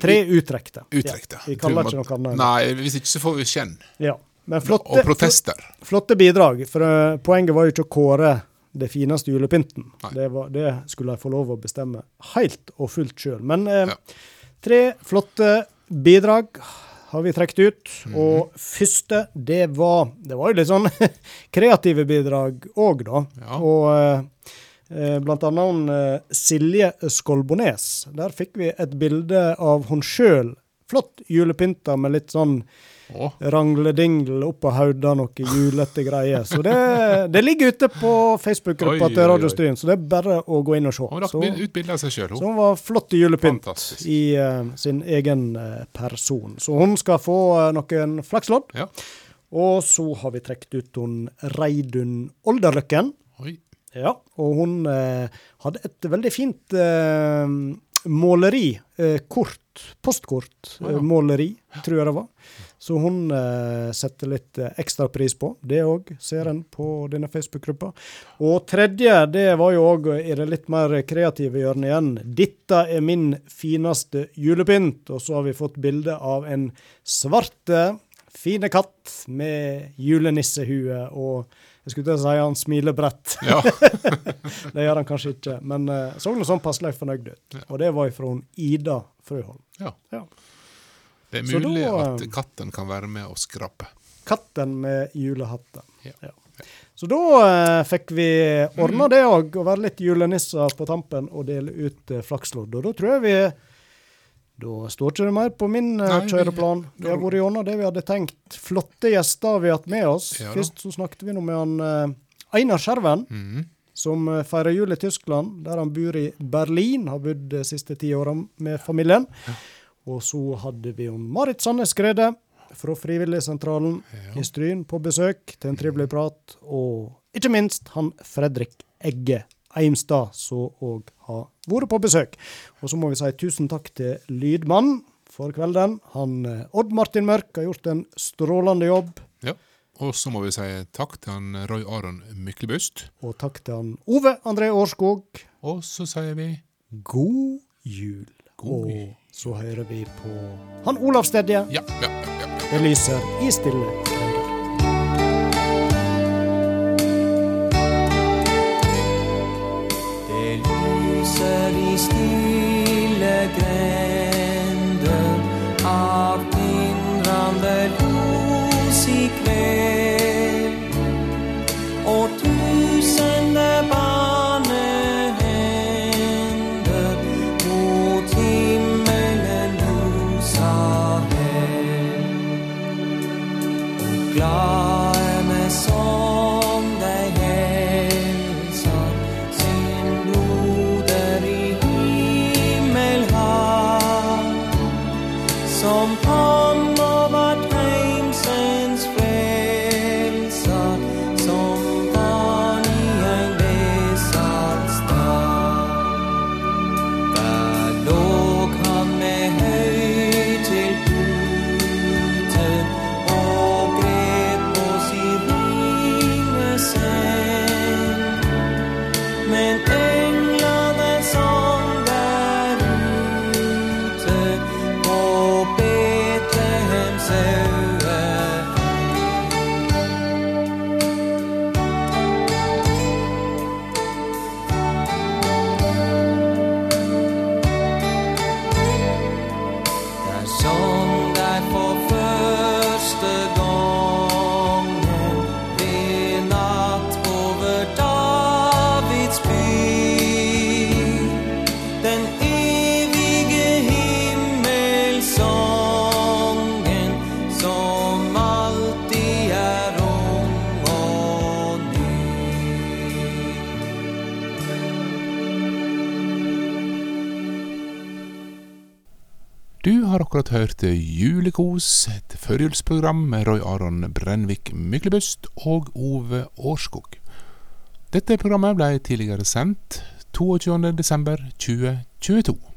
Tre uttrekte.
Uttrekte.
Ja, vi kaller ikke noe annet.
Nei, hvis ikke så får vi skjenn.
Ja. Men flotte,
Og protester.
flotte bidrag. For uh, poenget var jo ikke å kåre det fineste julepynten. Det, var, det skulle jeg få lov å bestemme helt og fullt sjøl. Men eh,
Ja.
tre flotte bidrag har vi trukket ut.
Mhm.
Og første, det var Det var jo litt sånn kreative bidrag òg, da.
Ja.
Og eh, blant annet hun, eh, Silje Skolbones. Der fikk vi et bilde av hun sjøl. Flott julepynta med litt sånn
oh.
rangledingel oppå hodet, noe julete greier. Så det, det ligger ute på Facebook-gruppa til
Radio oi.
Så det er bare å gå inn og se.
hun rakk ut bilde av seg sjøl,
så
hun.
hun var flott i julepynt
Fantastisk.
i uh, sin egen eh, person. Så hun skal få uh, noen flakslodd.
Ja.
Og så har vi trukket ut hun Reidun Olderløkken. Ja, og hun eh, hadde et veldig fint eh, måleri. Eh, kort. Postkort.
Å, ja.
Eh, måleri, tror jeg det var. Så hun eh, setter litt eh, ekstra pris på. Det òg ser en på denne Facebook-gruppa. Og tredje, det var jo òg i det litt mer kreative hjørnet igjen. 'Dette er min fineste julepynt'. Og så har vi fått bilde av en svarte, fine katt med julenissehue og jeg skulle til å si han smiler bredt.
Ja.
det gjør han kanskje ikke, men uh, så noe sånn passelig fornøyd ut. Og det var fra Ida Frøholm.
ja.
Ja.
Det er mulig
da,
at
eh,
katten kan være med og skrape.
Katten med julehatten.
Ja.
Så da uh, fikk vi ordna det òg, å være litt julenisser på tampen og dele ut uh, flakslodd. Og da tror jeg vi Da står ikke det mer på min uh,
Nei,
kjøreplan. Vi har vært gjennom det vi hadde tenkt. Flotte gjester har vi hatt med oss.
Ja.
Først så snakket vi nå med han eh, Einar Skjerven.
mm.
som eh, feirer jul i Tyskland, der han bor i Berlin. Har bodd de siste ti åra med familien. Og så hadde vi om Marit Sandnes Skrede fra Frivilligsentralen i Stryn på besøk til en trivelig prat. Og ikke minst han Fredrik Egge Eimstad, som òg har vært på besøk. Og så må vi si tusen takk til lydmannen for kvelden. Han eh, Odd Martin Mørk har gjort en strålende jobb.
Ja. Og så må vi si takk til han Roy Aron Myklebust.
Og takk til han Ove André Årskog.
Og så sier vi
God jul.
God jul.
Og så hører vi på han Olav Stedje.
ja, ja, ja. ja.
Det lyser i stille
lyser i stille grender
akkurat hørt Julekos, et førjulsprogram med Roy Aron Brennvik Myklebust og Ove Årskog. Dette programmet ble tidligere sendt 22. desember 2022.